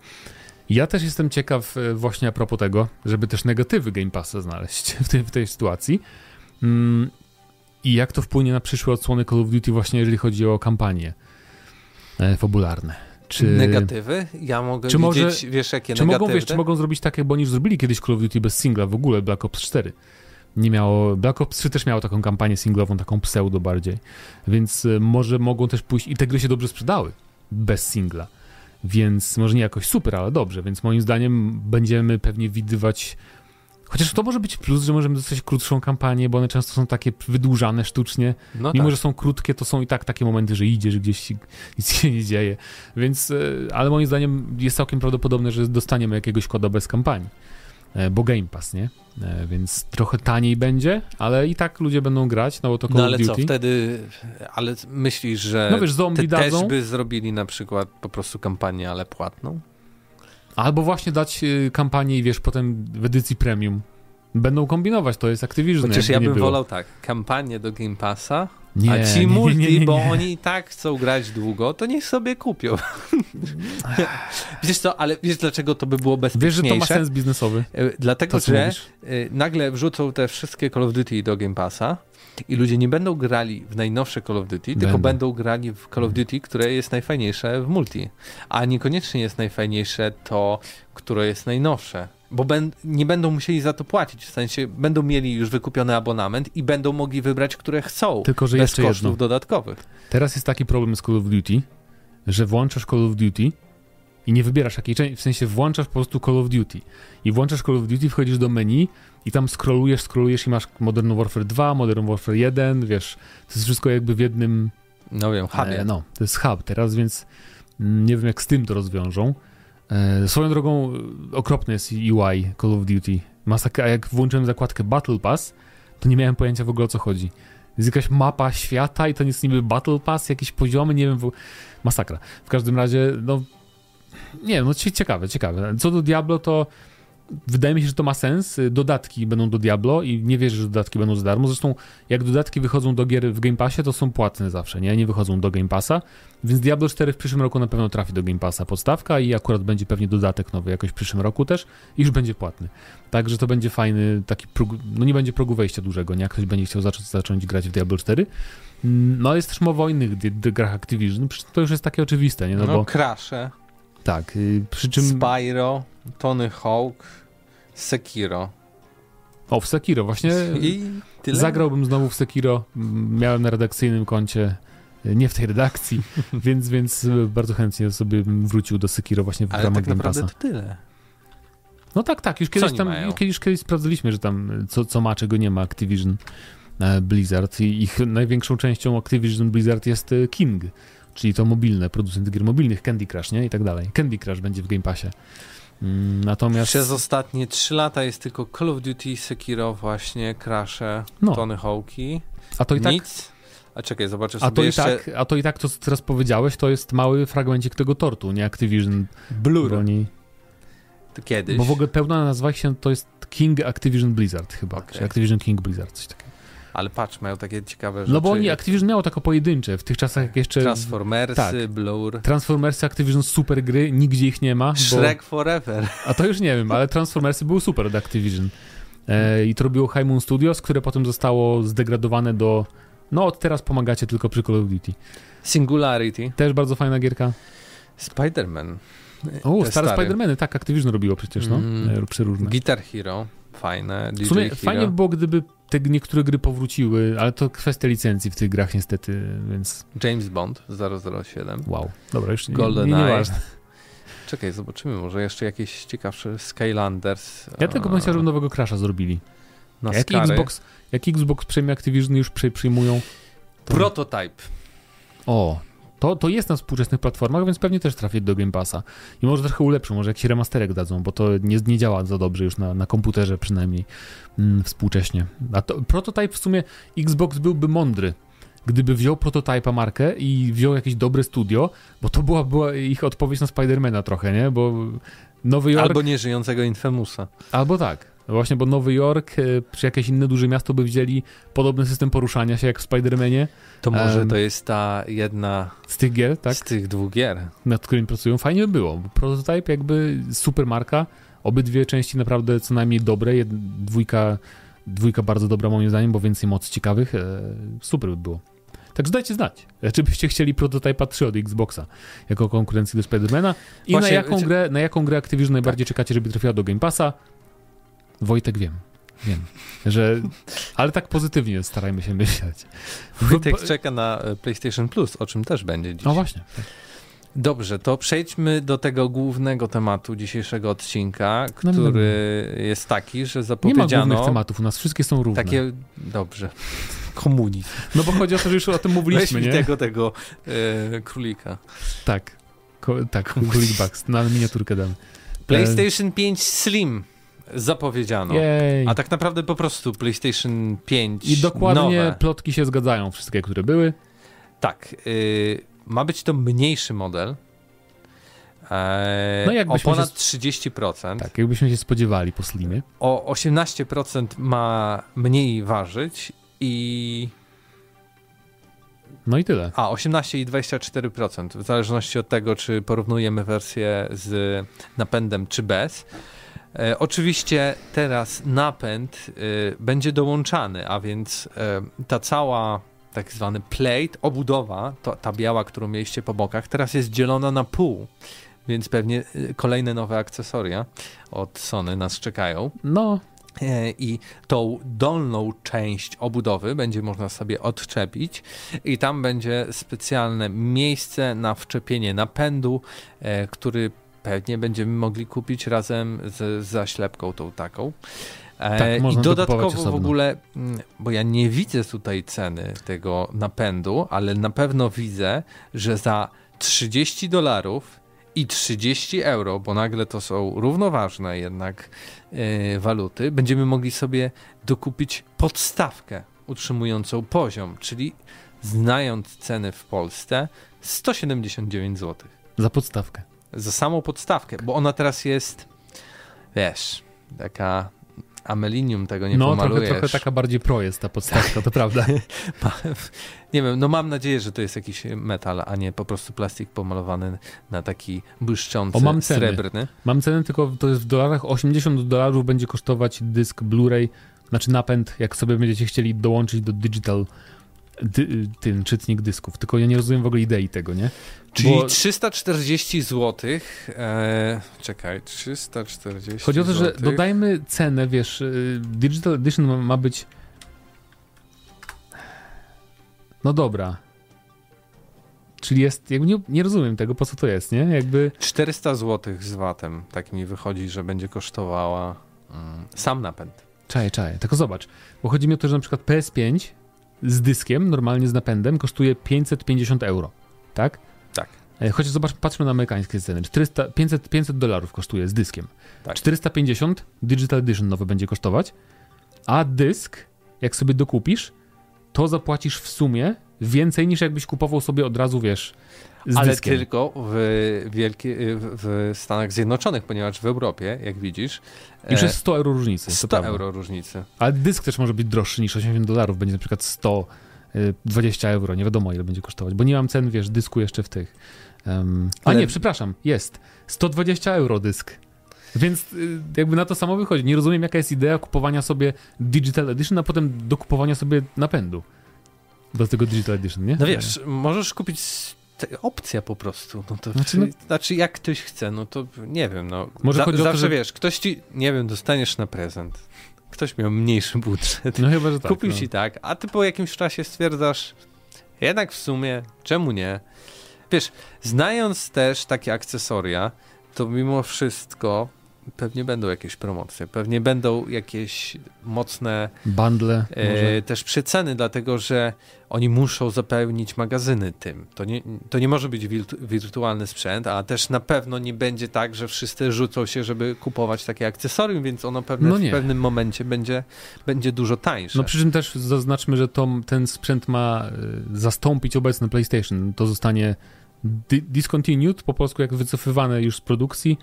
Ja też jestem ciekaw e, właśnie a propos tego, żeby też negatywy Game Passa znaleźć w tej, w tej sytuacji. Mm, i jak to wpłynie na przyszłe odsłony Call of Duty właśnie jeżeli chodzi o kampanie e, fabularne. Czy... Negatywy? Ja mogę czy widzieć, może, wiesz, jakie czy Mogą, wiesz, czy mogą zrobić tak, jak bo oni zrobili kiedyś Call of Duty bez singla w ogóle, Black Ops 4. Nie miało, Black Ops 3 też miało taką kampanię singlową, taką pseudo bardziej, więc e, może mogą też pójść i te gry się dobrze sprzedały bez singla, więc może nie jakoś super, ale dobrze, więc moim zdaniem będziemy pewnie widywać Chociaż to może być plus, że możemy dostać krótszą kampanię, bo one często są takie wydłużane sztucznie. No Mimo, tak. że są krótkie, to są i tak takie momenty, że idziesz gdzieś, nic się nie dzieje. Więc, e, ale moim zdaniem jest całkiem prawdopodobne, że dostaniemy jakiegoś koda bez kampanii. E, bo Game Pass, nie? E, więc trochę taniej będzie, ale i tak ludzie będą grać, no bo to Call No ale Duty. co, wtedy, ale myślisz, że no wiesz, zombie dadzą? też by zrobili na przykład po prostu kampanię, ale płatną? Albo właśnie dać y, kampanię i wiesz, potem w edycji premium. Będą kombinować, to jest Activision. Chociaż ja bym wolał tak, kampanię do Game Passa, nie, a ci nie, multi, nie, nie, bo oni i tak chcą grać długo, to niech sobie kupią. wiesz co, ale wiesz dlaczego to by było bezpieczniejsze? Wiesz, że to ma sens biznesowy. E, dlatego, to, że mówisz? E, nagle wrzucą te wszystkie Call of Duty do Game Passa i ludzie nie będą grali w najnowsze Call of Duty, będą. tylko będą grali w Call of Duty, które jest najfajniejsze w multi. A niekoniecznie jest najfajniejsze to, które jest najnowsze. Bo ben, nie będą musieli za to płacić, w sensie będą mieli już wykupiony abonament i będą mogli wybrać, które chcą. Tylko, że bez jeszcze kosztów jedno. dodatkowych. Teraz jest taki problem z Call of Duty, że włączasz Call of Duty i nie wybierasz jakiej części, w sensie włączasz po prostu Call of Duty. I włączasz Call of Duty, wchodzisz do menu i tam scrollujesz, scrollujesz i masz Modern Warfare 2, Modern Warfare 1, wiesz, to jest wszystko jakby w jednym... No wiem, hubie. E, no, to jest hub teraz, więc mm, nie wiem jak z tym to rozwiążą. E, swoją drogą e, okropny jest UI Call of Duty. Masakra, a jak włączyłem zakładkę Battle Pass, to nie miałem pojęcia w ogóle o co chodzi. Jest jakaś mapa świata i to jest niby Battle Pass, jakieś poziomy, nie wiem, w... masakra. W każdym razie, no, nie no ciekawe, ciekawe. Co do Diablo, to wydaje mi się, że to ma sens. Dodatki będą do Diablo i nie wierzę, że dodatki będą za darmo. Zresztą, jak dodatki wychodzą do gier w Game Passie, to są płatne zawsze, nie? Nie wychodzą do Game Passa. Więc Diablo 4 w przyszłym roku na pewno trafi do Game Passa podstawka i akurat będzie pewnie dodatek nowy jakoś w przyszłym roku też i już będzie płatny. Także to będzie fajny taki próg, no nie będzie progu wejścia dużego, nie? Jak ktoś będzie chciał zacząć, zacząć grać w Diablo 4. Mm, no ale jest też mowa o innych grach Activision, to już jest takie oczywiste, nie? No, no bo... Crash'e. Tak, y, przy czym... Spyro, Tony Hawk, Sekiro. O, w Sekiro właśnie. I tyle? Zagrałbym znowu w Sekiro. Miałem na redakcyjnym koncie y, nie w tej redakcji, więc, więc bardzo chętnie sobie wrócił do Sekiro właśnie w Ale ramach tak naprawdę to tyle. No tak, tak, już kiedyś tam, kiedyś, kiedyś sprawdziliśmy, że tam co, co ma, czego nie ma Activision e, Blizzard i ich największą częścią Activision Blizzard jest King, czyli to mobilne, producent gier mobilnych, Candy Crush, nie? I tak dalej. Candy Crush będzie w Game Passie. Mm, natomiast... Przez ostatnie 3 lata jest tylko Call of Duty, Sekiro właśnie, Crash'e, no. Tony Hawk'i. A to i tak... Nic. A czekaj, zobaczę sobie a to jeszcze... I tak, a to i tak, to co teraz powiedziałeś, to jest mały fragmencik tego tortu, nie Activision Blur. Broni. To kiedyś. Bo w ogóle pełna nazwa się to jest King Activision Blizzard chyba, okay. czy Activision King Blizzard, coś takiego. Ale patrz, mają takie ciekawe rzeczy. No bo oni, Activision miało tako pojedyncze, w tych czasach jak jeszcze... Transformersy, tak. Blur. Transformersy, Activision super gry, nigdzie ich nie ma. Shrek bo... Forever. A to już nie wiem, ale Transformersy były super od Activision. E, I to robiło High Moon Studios, które potem zostało zdegradowane do... No od teraz pomagacie tylko przy Call of Duty. Singularity. Też bardzo fajna gierka. Spider-Man. O, stare Spider-Many, tak, Activision robiło przecież, no, mm. przeróżne. Guitar Hero, fajne. DJ w sumie Hero. fajnie by było, gdyby te niektóre gry powróciły, ale to kwestia licencji w tych grach niestety, więc... James Bond 007. Wow, dobra, już Golden nie, nie, nie Czekaj, zobaczymy, może jeszcze jakieś ciekawsze Skylanders. Ja tego myślę, że nowego Crasha zrobili. Na jak Xbox, jak Xbox przejmie Activision już przyjmują... To... Prototype. O, to, to jest na współczesnych platformach, więc pewnie też trafi do Game Passa. I może trochę ulepszą, może jakiś remasterek dadzą, bo to nie, nie działa za dobrze już na, na komputerze przynajmniej mm, współcześnie. A to, prototype w sumie Xbox byłby mądry, gdyby wziął prototypa markę i wziął jakieś dobre studio, bo to była, była ich odpowiedź na Spidermana trochę, nie? Bo Nowy Jork... Albo nieżyjącego Infamousa. Albo tak. No właśnie, bo Nowy Jork, e, czy jakieś inne duże miasto by wzięli podobny system poruszania się jak w Spider-Manie. To może um, to jest ta jedna z tych gier, tak? Z tych dwóch gier. Nad którymi pracują. Fajnie by było. Prototype jakby super marka, obydwie części naprawdę co najmniej dobre, Jed, dwójka, dwójka bardzo dobra moim zdaniem, bo więcej mocy ciekawych. E, super by było. Także dajcie znać, czy byście chcieli Prototype 3 od Xboxa jako konkurencji do Spidermana i Właśnie, na, jaką grę, na jaką grę Activision najbardziej tak. czekacie, żeby trafiła do Game Passa. Wojtek wiem. Wiem, że. Ale tak pozytywnie starajmy się myśleć. Wojtek czeka na e, PlayStation Plus, o czym też będzie dziś. No właśnie. Dobrze, to przejdźmy do tego głównego tematu dzisiejszego odcinka, no, no, który no, no. jest taki, że zapowiedziano... Nie ma głównych tematów, u nas wszystkie są równe. Takie, dobrze, komunizm. No bo chodzi o to, że już o tym mówiliśmy, Weź nie? tego, tego e, królika. Tak, Ko tak, królik Bugs, na miniaturkę damy. PlayStation 5 Slim zapowiedziano. Jej. A tak naprawdę po prostu PlayStation 5 I dokładnie nowe. plotki się zgadzają, wszystkie, które były. Tak. Y, ma być to mniejszy model. E, no o ponad się... 30%. Tak, jakbyśmy się spodziewali po slimie. O 18% ma mniej ważyć i no i tyle. A, 18 i 24%, w zależności od tego, czy porównujemy wersję z napędem, czy bez. E, oczywiście teraz napęd e, będzie dołączany, a więc e, ta cała tak zwany plate, obudowa, to, ta biała, którą mieliście po bokach, teraz jest dzielona na pół. Więc pewnie kolejne nowe akcesoria od Sony nas czekają. No. I tą dolną część obudowy będzie można sobie odczepić, i tam będzie specjalne miejsce na wczepienie napędu, który pewnie będziemy mogli kupić razem z zaślepką tą taką. E, tak, I dodatkowo w ogóle, mm, bo ja nie widzę tutaj ceny tego napędu, ale na pewno widzę, że za 30 dolarów i 30 euro, bo nagle to są równoważne jednak yy, waluty, będziemy mogli sobie dokupić podstawkę utrzymującą poziom, czyli znając ceny w Polsce 179 zł. Za podstawkę za samą podstawkę, bo ona teraz jest, wiesz, taka amelinium tego nie no, pomalujesz. No, trochę, trochę taka bardziej pro jest ta podstawka, to prawda. nie wiem, no mam nadzieję, że to jest jakiś metal, a nie po prostu plastik pomalowany na taki błyszczący, o, mam ceny. srebrny. Mam cenę, tylko to jest w dolarach, 80 dolarów będzie kosztować dysk Blu-ray, znaczy napęd, jak sobie będziecie chcieli dołączyć do digital dy, ten czytnik dysków, tylko ja nie rozumiem w ogóle idei tego, nie? Czyli Bo... 340 zł. E, czekaj, 340 Chodzi o to, że dodajmy cenę, wiesz, y, Digital Edition ma, ma być. No dobra. Czyli jest, jakby nie, nie, rozumiem tego, po co to jest, nie? Jakby... 400 zł z VAT-em, tak mi wychodzi, że będzie kosztowała mm, sam napęd. Czaję, czaję, tylko zobacz, bo chodzi mi o to, że na przykład PS5 z dyskiem, normalnie z napędem, kosztuje 550 euro, tak? Tak. E, Chociaż zobacz, patrzmy na amerykańskie ceny. 400, 500, 500 dolarów kosztuje z dyskiem. Tak. 450 Digital Edition nowy będzie kosztować, a dysk, jak sobie dokupisz, to zapłacisz w sumie więcej niż jakbyś kupował sobie od razu, wiesz, Ale dyskiem. tylko w, wielkie, w Stanach Zjednoczonych, ponieważ w Europie, jak widzisz, Już e, jest 100 euro różnicy. to 100 prawda. euro różnicy. Ale dysk też może być droższy niż 80 dolarów, będzie na przykład 100, y, 20 euro, nie wiadomo ile będzie kosztować, bo nie mam cen, wiesz, dysku jeszcze w tych. Um, a Ale- nie, przepraszam, jest 120 euro dysk. Więc y, jakby na to samo wychodzi. Nie rozumiem, jaka jest idea kupowania sobie Digital Edition, a potem do kupowania sobie napędu do tego Digital Edition, nie? No wiesz, możesz kupić opcja po prostu. No to, Znaczy, no- znaczy, jak ktoś chce, no to nie wiem, no. Może chodzi o to, zawsze że- wiesz, ktoś ci, nie wiem, dostaniesz na prezent. Ktoś miał mniejszy budżet. No chyba, że tak. Kupił no. ci tak, a ty po jakimś czasie stwierdzasz, jednak w sumie, czemu nie? Wiesz, znając też takie akcesoria, to mimo wszystko pewnie będą jakieś promocje, pewnie będą jakieś mocne Bundle e, też przeceny, dlatego że oni muszą zapełnić magazyny tym. To nie, to nie może być wirtu, wirtualny sprzęt, a też na pewno nie będzie tak, że wszyscy rzucą się, żeby kupować takie akcesorium, więc ono pewne, No w pewnym momencie będzie, będzie dużo tańsze. No przy czym też zaznaczmy, że to, ten sprzęt ma y, zastąpić obecny PlayStation. To zostanie di discontinued, po polsku jak wycofywane już z produkcji.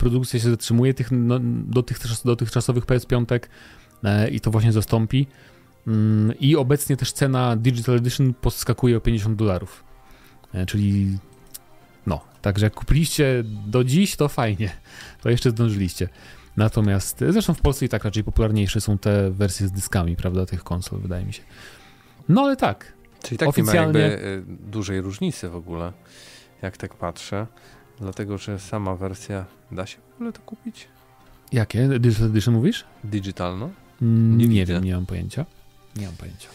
Produkcja się zatrzymuje tych, no, dotychczas, dotychczasowych PS5 e, i to właśnie zastąpi. Mm, I obecnie też cena Digital Edition podskakuje o 50 dolarów. E, czyli no, także jak kupiliście do dziś, to fajnie. To jeszcze zdążyliście. Natomiast e, zresztą w Polsce i tak raczej popularniejsze są te wersje z dyskami, prawda, tych konsol, wydaje mi się. No ale tak, Czyli tak oficjalnie- nie ma jakby y, dużej różnicy w ogóle, jak tak patrzę. Dlatego, że sama wersja da się w ogóle to kupić? jakie? Digital Edition mówisz? Digital, no. Mm, Nie Nie, wiem, nie mam pojęcia. Nie mam pojęcia.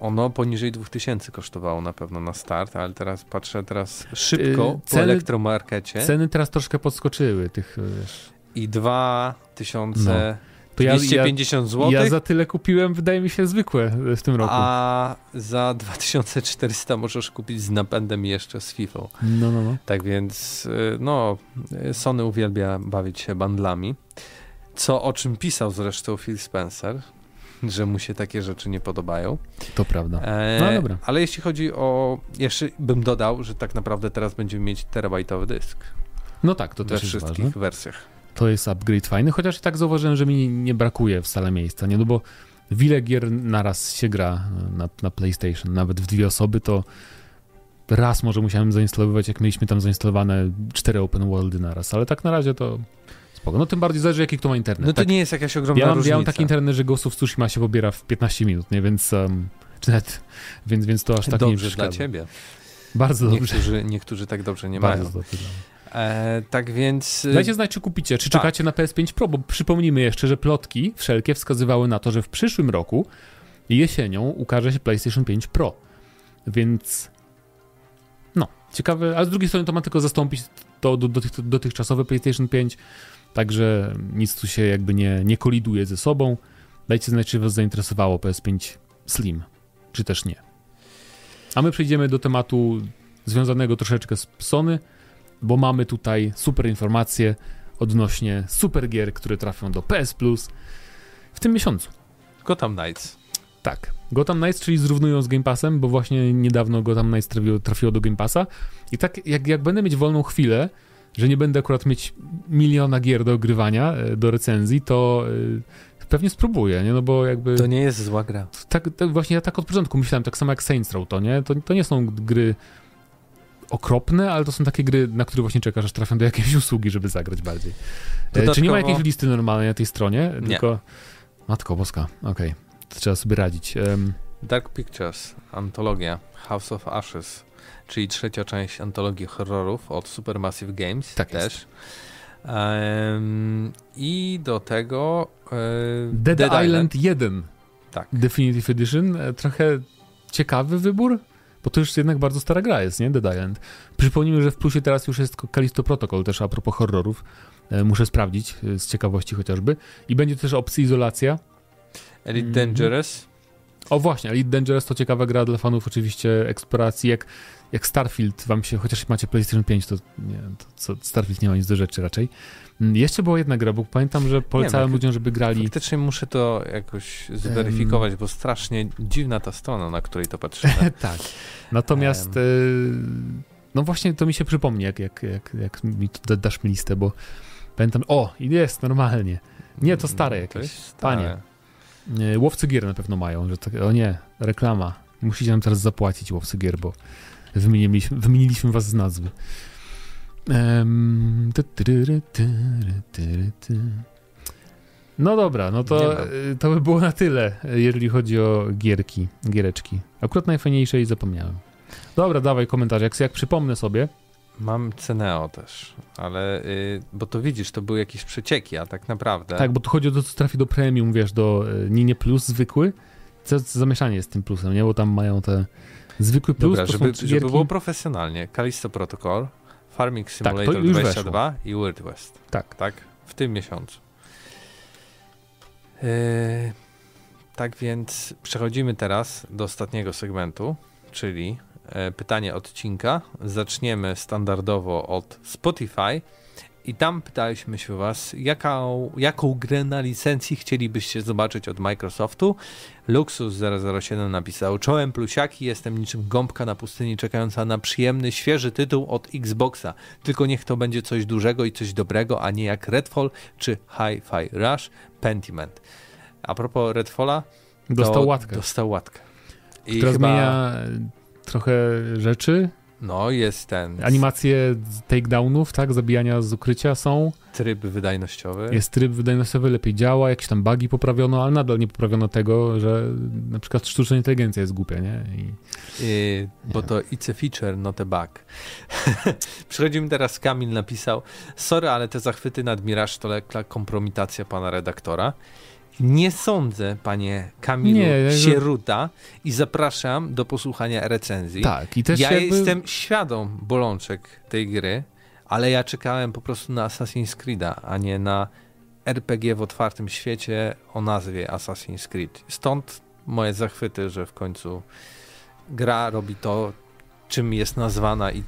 Ono poniżej 2000 kosztowało na pewno na start, ale teraz patrzę teraz szybko Yy, po ceny- elektromarkecie Ceny teraz troszkę podskoczyły tych, wiesz... i 2000 To ja, ja, 250 zł, ja za tyle kupiłem, wydaje mi się, zwykłe w tym roku. a za 2400 możesz kupić z napędem jeszcze z FIFA. No, no, no. Tak więc, y, no, y, Sony uwielbia bawić się bandlami. Co o czym pisał zresztą Phil Spencer, że mu się takie rzeczy nie podobają. To prawda. E, No, dobra. Ale jeśli chodzi o. Jeszcze bym dodał, że tak naprawdę teraz będziemy mieć terabajtowy dysk No tak, to we też jest wszystkich ważne. wersjach. To jest upgrade fajny, chociaż i tak zauważyłem, że mi nie brakuje wcale miejsca, nie? No bo wiele gier naraz się gra na, na PlayStation, nawet w dwie osoby, to raz może musiałem zainstalować, jak mieliśmy tam zainstalowane cztery open worldy naraz, ale tak na razie to spoko. No tym bardziej zależy, jaki kto ma internet. No to tak? nie jest jakaś ogromna ja, mam, różnica. ja mam taki internet, że Ghost of Tsushima się pobiera w 15 minut, nie? Więc, um, czy nawet, więc, więc to aż tak nie Dobrze przeszkadza. dla ciebie. Bardzo dobrze. Niektórzy, niektórzy tak dobrze nie Bardzo mają. dobrze. E, tak więc. y, Dajcie znać, czy kupicie, czy tak. czekacie na PS5 Pro, bo przypomnijmy jeszcze, że plotki wszelkie wskazywały na to, że w przyszłym roku jesienią ukaże się PlayStation 5 Pro. Więc no, ciekawe, a z drugiej strony to ma tylko zastąpić to do, dotych, dotychczasowe PlayStation 5, także nic tu się jakby nie, nie koliduje ze sobą. Dajcie znać, czy was zainteresowało PS5 Slim, czy też nie. A my przejdziemy do tematu związanego troszeczkę z Sony, bo mamy tutaj super informacje odnośnie super gier, które trafią do PS Plus w tym miesiącu. Gotham Knights. Tak. Gotham Knights, czyli zrównują z Game Passem, bo właśnie niedawno Gotham Knights trafiło, trafiło do Game Passa i tak jak, jak będę mieć wolną chwilę, że nie będę akurat mieć miliona gier do ogrywania, e, do recenzji, to e, pewnie spróbuję, nie? No bo jakby... To nie jest zła gra. tak, tak właśnie ja tak od początku myślałem, tak samo jak Saints Row to, nie? To, to nie są gry okropne, ale to są takie gry, na które właśnie czekasz, aż trafią do jakiejś usługi, żeby zagrać bardziej. E, Czy nie ma Dodatkowo- jakiejś listy normalnej na tej stronie? Nie. Tylko... Matko boska, okej. To trzeba sobie radzić. Em, Dark Pictures, antologia House of Ashes, czyli trzecia część antologii horrorów od Supermassive Games Tak też. jest. Em, I do tego e, Dead, Island 1 Tak. Definitive Edition. E, Trochę ciekawy wybór, bo to już jednak bardzo stara gra jest, nie? Dead Island. Przypomnijmy, że w plusie teraz już jest Callisto Protocol, też a propos horrorów. E, Muszę sprawdzić, e, z ciekawości chociażby. I będzie też opcja izolacja. Elite Mhm. Dangerous, O właśnie, Elite Dangerous to ciekawa gra dla fanów oczywiście eksploracji, jak, jak Starfield wam się, chociaż macie PlayStation 5, to, nie, to co, Starfield nie ma nic do rzeczy raczej. Mm, jeszcze była jedna gra, bo pamiętam, że polecałem ludziom, żeby grali. Faktycznie muszę to jakoś zweryfikować, um... bo strasznie dziwna ta strona, na której to patrzymy. tak. Natomiast um... no właśnie to mi się przypomni, jak, jak, jak, jak mi tu dasz mi listę, bo pamiętam, o, jest normalnie. Nie, to stare jakieś. To stare. Panie. Łowcy gier na pewno mają, że tak, o nie, reklama. Musicie nam teraz zapłacić łowcy gier, bo wymieniliśmy, wymieniliśmy was z nazwy. No dobra, no to, to by było na tyle, jeżeli chodzi o gierki, giereczki. Akurat najfajniejsze i zapomniałem. Dobra, dawaj komentarz. Jak, jak przypomnę sobie, Mam Ceneo też, ale y, bo to widzisz, to były jakieś przecieki, a tak naprawdę. Tak, bo tu chodzi o to, co trafi do premium, wiesz, do y, nie, nie plus zwykły. Co, co zamieszanie jest z tym plusem, nie? Bo tam mają te zwykły plus. Dobra, żeby, żeby było profesjonalnie. Callisto Protocol, Farming tak, Simulator tak, 22 weszło. i Wild West. Tak. Tak, w tym miesiącu. Yy, tak więc przechodzimy teraz do ostatniego segmentu, czyli E, pytanie odcinka. Zaczniemy standardowo od Spotify. I tam pytaliśmy się Was, jaką, jaką grę na licencji chcielibyście zobaczyć od Microsoftu. Luxus007 napisał: Czołem plusiaki, jestem niczym gąbka na pustyni czekająca na przyjemny, świeży tytuł od Xboxa. Tylko niech to będzie coś dużego i coś dobrego, a nie jak Redfall czy Hi-Fi Rush Pentiment. A propos Redfalla, dostał łatkę. Dostał łatkę. I która chyba... zmienia trochę rzeczy. No, jest ten. Animacje takedownów, tak? Zabijania z ukrycia są. Tryb wydajnościowy. Jest tryb wydajnościowy, lepiej działa, jakieś tam bugi poprawiono, ale nadal nie poprawiono tego, że na przykład sztuczna inteligencja jest głupia, nie? I... I, bo to it's a feature, not a bug. Przechodzimy teraz, Kamil napisał, sorry, ale te zachwyty nad Mirage to lekka kompromitacja pana redaktora. Nie sądzę, panie Kamilu nie, Sieruta i zapraszam do posłuchania recenzji. Tak, i też Ja jakby... jestem świadom bolączek tej gry, ale ja czekałem po prostu na Assassin's Creed'a, a nie na RPG w otwartym świecie o nazwie Assassin's Creed. Stąd moje zachwyty, że w końcu gra robi to, czym jest nazwana i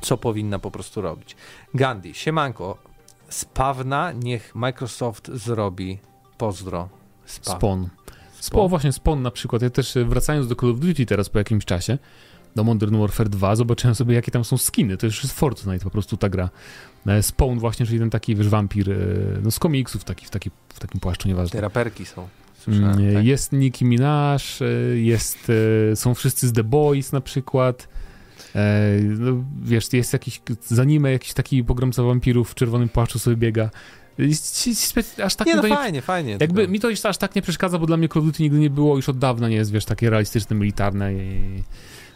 co powinna po prostu robić. Gandhi, siemanko, spawna niech Microsoft zrobi Pozdro. Spawn. Spawn. Spawn. Właśnie Spawn na przykład. Ja też e, wracając do Call of Duty teraz po jakimś czasie, do Modern Warfare 2, zobaczyłem sobie, jakie tam są skiny. To już jest Fortnite po prostu ta gra. E, Spawn właśnie, czyli ten taki, wiesz, wampir, e, no z komiksów taki, w, taki, w takim płaszczu, nieważne. Te raperki są. Słyszałem, mm, tak. Jest Nicki Minaj, jest, są wszyscy z The Boys na przykład. No, wiesz, jest jakiś, za anime jakiś taki pogromca wampirów w czerwonym płaszczu sobie biega aż tak nie, no fajnie, nie, fajnie. Jakby tylko. mi to już aż tak nie przeszkadza, bo dla mnie Call of Duty nigdy nie było, już od dawna nie jest, wiesz, takie realistyczne, militarne i...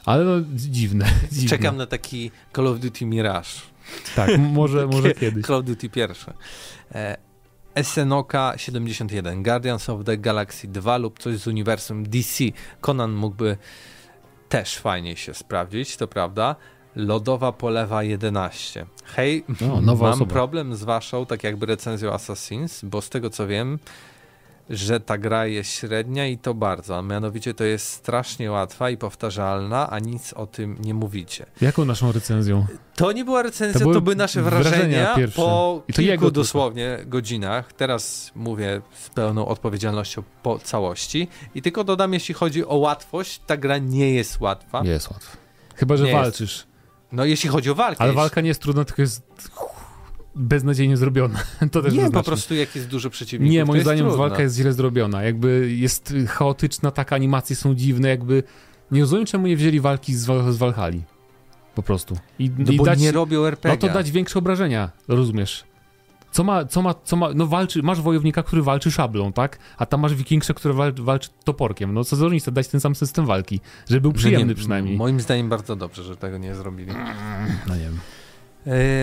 Ale no, dziwne, dziwne. Czekam na taki Call of Duty Mirage. Tak, może, może kiedyś. Call of Duty pierwsze. E, Esenoka 71, Guardians of the Galaxy 2 lub coś z uniwersum DC. Conan mógłby też fajnie się sprawdzić, to prawda. Lodowa Polewa 11. Hej, o, mam osoba. problem z waszą, tak jakby recenzją Assassins, bo z tego co wiem, że ta gra jest średnia i to bardzo, a mianowicie to jest strasznie łatwa i powtarzalna, a nic o tym nie mówicie. Jaką naszą recenzją? To nie była recenzja, to, to były nasze wrażenia, wrażenia po I to kilku dosłownie godzinach. Teraz mówię z pełną odpowiedzialnością po całości i tylko dodam, jeśli chodzi o łatwość, ta gra nie jest łatwa. Nie jest łatwa. Chyba, że nie walczysz. Jest. No jeśli chodzi o walkę. Ale walka nie jest trudna, tylko jest beznadziejnie zrobiona. To też nie, po prostu jak jest dużo przeciwników. Nie, moim zdaniem trudno. walka jest źle zrobiona. Jakby jest chaotyczna, tak animacje są dziwne, jakby nie rozumiem, czemu nie wzięli walki z, z Valhalla. Po prostu. I, no i bo dać, nie robią RPG. No to dać większe obrażenia, rozumiesz? Co ma, co ma, co ma, no walczy, masz wojownika, który walczy szablą, tak? A tam masz wikingsze, który walczy, walczy toporkiem. No co za różnica, dać ten sam system walki, żeby był przyjemny nie, przynajmniej. Moim zdaniem bardzo dobrze, że tego nie zrobili. No nie wiem.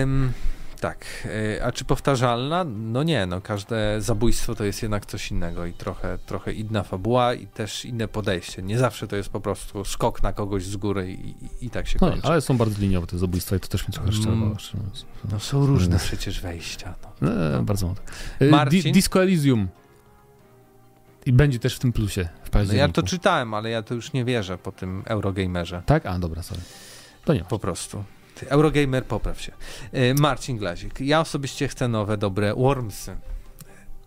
Um, tak. E, a czy powtarzalna? No nie, no każde zabójstwo to jest jednak coś innego i trochę, trochę inna fabuła i też inne podejście. Nie zawsze to jest po prostu skok na kogoś z góry i, i, i tak się no, kończy. ale są bardzo liniowe te zabójstwa i to też mi trochę szczerze. No są różne przecież wejścia. No. no, bardzo mało. E, Marcin? Disco Elysium. I będzie też w tym plusie w No październiku. ja to czytałem, ale ja to już nie wierzę po tym Eurogamerze. Tak? A, dobra, sorry. To nie. Po prostu. Eurogamer, popraw się. E, Marcin Glazik. Ja osobiście chcę nowe, dobre Wormsy.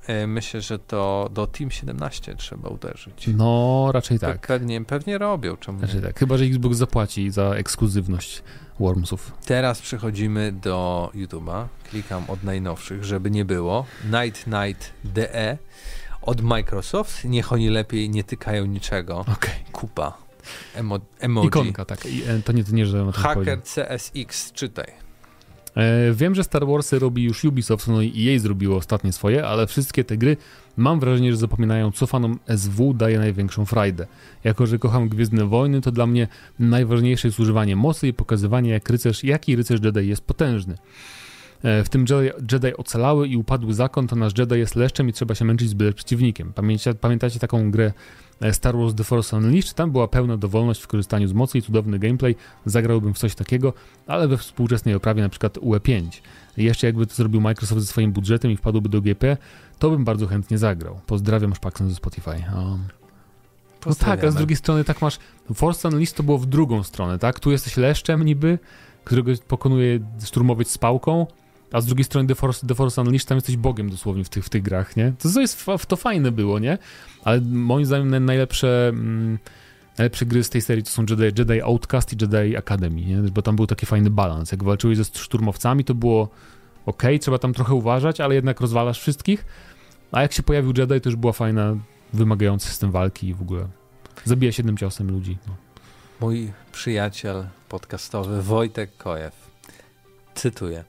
E, Myślę, że to do Team 17 trzeba uderzyć. No, raczej Pe- tak. Pewnie, pewnie robią, czemu Raczej tak. Chyba, że Xbox zapłaci za ekskluzywność Wormsów. Teraz przechodzimy do YouTube'a. Klikam od najnowszych, żeby nie było. Night Night DE od Microsoft. Niech oni lepiej nie tykają niczego. Okej. Kupa. Emo emoji. Ikonka, tak. I, e, to nie, to nie, że tym Hacker. CSX, czytaj. E, wiem, że Star Warsy robi już Ubisoft, no i jej zrobiło ostatnie swoje, ale wszystkie te gry mam wrażenie, że zapominają, co fanom SW daje największą frajdę. Jako, że kocham Gwiezdne Wojny, to dla mnie najważniejsze jest używanie mocy i pokazywanie, jak rycerz, jaki rycerz Jedi jest potężny. E, W tym Jedi, ocalały i upadły zakon, to nasz Jedi jest leszczem i trzeba się męczyć z byle przeciwnikiem. Pamiętacie, pamiętacie taką grę e, Star Wars The Force Unleashed? Tam była pełna dowolność w korzystaniu z mocy i cudowny gameplay. Zagrałbym w coś takiego, ale we współczesnej oprawie na przykład UE5. Jeszcze jakby to zrobił Microsoft ze swoim budżetem i wpadłby do GP, to bym bardzo chętnie zagrał. Pozdrawiam Szpaksem ze Spotify. Um, no tak, a z drugiej strony tak masz. Force Unleashed to było w drugą stronę, tak? Tu jesteś leszczem niby, którego pokonuje szturmowiec z pałką, a z drugiej strony The Force, The Force Unleashed tam jesteś bogiem dosłownie w tych, w tych grach, nie? To, to jest to fajne było, nie? Ale moim zdaniem naj- najlepsze. Mm, Najlepsze gry z tej serii to są Jedi, Jedi Outcast i Jedi Academy, nie? bo tam był taki fajny balans. Jak walczyłeś ze szturmowcami, to było ok, trzeba tam trochę uważać, ale jednak rozwalasz wszystkich. A jak się pojawił Jedi, to już była fajna, wymagający system walki i w ogóle zabija siedem ciosem ludzi. No. Mój przyjaciel podcastowy Wojtek Kojew. Cytuję.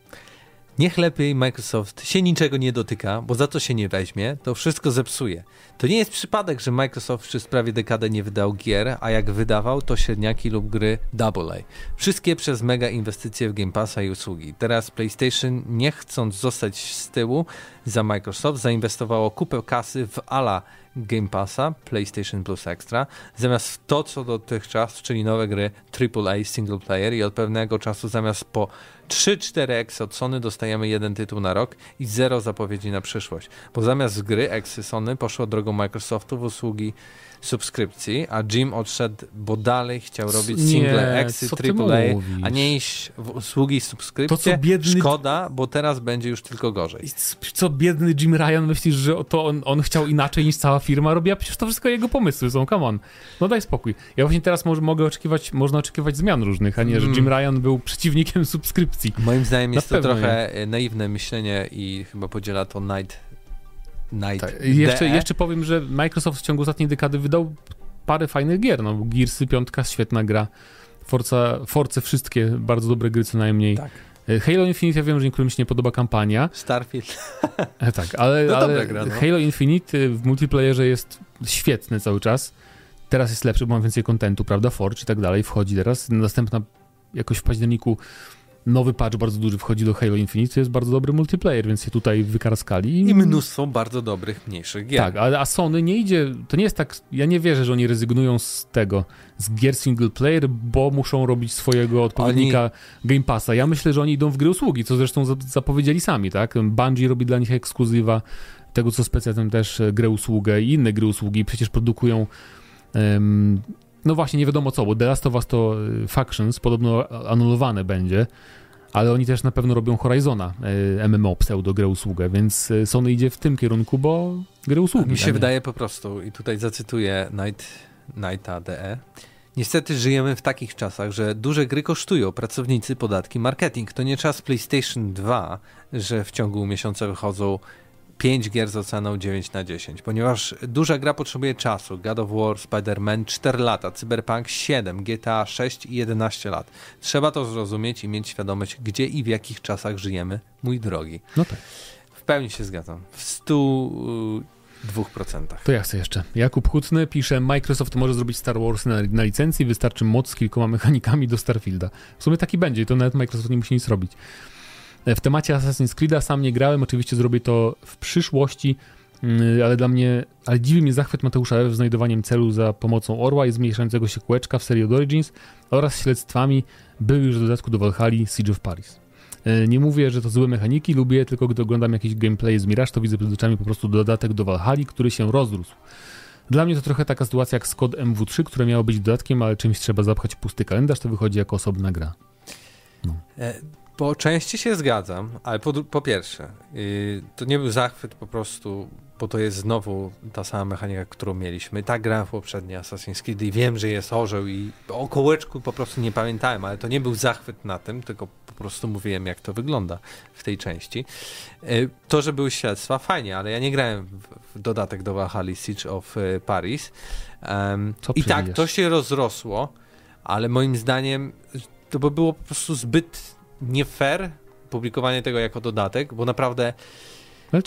Niech lepiej Microsoft się niczego nie dotyka, bo za to się nie weźmie, to wszystko zepsuje. To nie jest przypadek, że Microsoft przez prawie dekadę nie wydał gier, a jak wydawał, to średniaki lub gry AA. Wszystkie przez mega inwestycje w Game Passa i usługi. Teraz PlayStation, nie chcąc zostać z tyłu za Microsoft, zainwestowało kupę kasy w ala Game Passa, PlayStation Plus Extra, zamiast to, co dotychczas, czyli nowe gry AAA single player i od pewnego czasu zamiast po 3-4 X od Sony dostajemy jeden tytuł na rok i zero zapowiedzi na przyszłość. Bo zamiast gry Exy Sony poszło drogą Microsoftu w usługi subskrypcji, a Jim odszedł, bo dalej chciał robić Nie, single Exy AAA, a nie iść w usługi subskrypcji. To co biedny- Szkoda, bo teraz będzie już tylko gorzej. Co biedny Jim Ryan, myślisz, że to on, on chciał inaczej niż cała firma robi? A przecież to wszystko jego pomysły są, come on. No daj spokój. Ja właśnie teraz może, mogę oczekiwać, można oczekiwać zmian różnych, a nie, że Mm. Jim Ryan był przeciwnikiem subskrypcji. Moim zdaniem Na jest to trochę naiwne myślenie i chyba podziela to Night. Night Tak. I Jeszcze, jeszcze powiem, że Microsoft w ciągu ostatniej dekady wydał parę fajnych gier. No, Gearsy 5, świetna gra. Forza, Force wszystkie bardzo dobre gry co najmniej. Tak. E, Halo Infinite, ja wiem, że niektórym się nie podoba kampania. Starfield. E, tak, ale, No ale gra, no. Halo Infinite w multiplayerze jest świetny cały czas. Teraz jest lepszy, bo mam więcej kontentu, prawda? Forge i tak dalej wchodzi teraz. Następna jakoś w październiku nowy patch bardzo duży wchodzi do Halo Infinite, to jest bardzo dobry multiplayer, więc się tutaj wykarskali. I mnóstwo bardzo dobrych, mniejszych gier. Tak, ale a Sony nie idzie, to nie jest tak, ja nie wierzę, że oni rezygnują z tego, z gier single player, bo muszą robić swojego odpowiednika Game Passa. Ja myślę, że oni idą w gry usługi, co zresztą za- zapowiedzieli sami, tak? Bungie robi dla nich ekskluzywa, tego co specjalnie też e, grę usługę i inne gry usługi, przecież produkują em, no właśnie, nie wiadomo co, bo The Last of Us to e, Factions podobno anulowane będzie, ale oni też na pewno robią Horizona, e, MMO, pseudo grę usługę, więc e, Sony idzie w tym kierunku, bo gry usługi. Mi się wydaje po prostu, i tutaj zacytuję Night, Nighta DE. Niestety żyjemy w takich czasach, że duże gry kosztują, pracownicy, podatki, marketing. To nie czas PlayStation 2, że w ciągu miesiąca wychodzą 5 gier z oceną 9 na 10, ponieważ duża gra potrzebuje czasu. God of War, Spider-Man 4 lata, Cyberpunk 7, GTA 6 i 11 lat. Trzeba to zrozumieć i mieć świadomość, gdzie i w jakich czasach żyjemy, mój drogi. No tak. W pełni się zgadzam. W 102%. To ja chcę jeszcze. Jakub Hutny pisze, Microsoft może zrobić Star Wars na, na licencji, wystarczy moc z kilkoma mechanikami do Starfielda. W sumie taki będzie i to nawet Microsoft nie musi nic robić. E, W temacie Assassin's Creed'a sam nie grałem, oczywiście zrobię to w przyszłości, mm, ale dla mnie, ale dziwi mnie zachwyt Mateusza Ew znajdowaniem celu za pomocą orła i zmniejszającego się kółeczka w serii od Origins oraz śledztwami był już w dodatku do Valhalla Siege of Paris. E, nie mówię, że to złe mechaniki, lubię, tylko gdy oglądam jakiś gameplay z Mirage, to widzę przed oczami po prostu dodatek do Valhalla, który się rozrósł. Dla mnie to trochę taka sytuacja jak Skod MW3, które miało być dodatkiem, ale czymś trzeba zapchać pusty kalendarz, to wychodzi jako osobna gra. No. Po części się zgadzam, ale po, po pierwsze, yy, to nie był zachwyt po prostu, bo to jest znowu ta sama mechanika, którą mieliśmy. Tak grałem w poprzedniej Assassin's Creed i wiem, że jest orzeł i o kołeczku po prostu nie pamiętałem, ale to nie był zachwyt na tym, tylko po prostu mówiłem, jak to wygląda w tej części. Yy, to, że były śledztwa, fajnie, ale ja nie grałem w, w dodatek do Valhalla Siege of yy, Paris. Um, I tak, to się rozrosło, ale moim zdaniem to by było po prostu zbyt nie fair publikowanie tego jako dodatek, bo naprawdę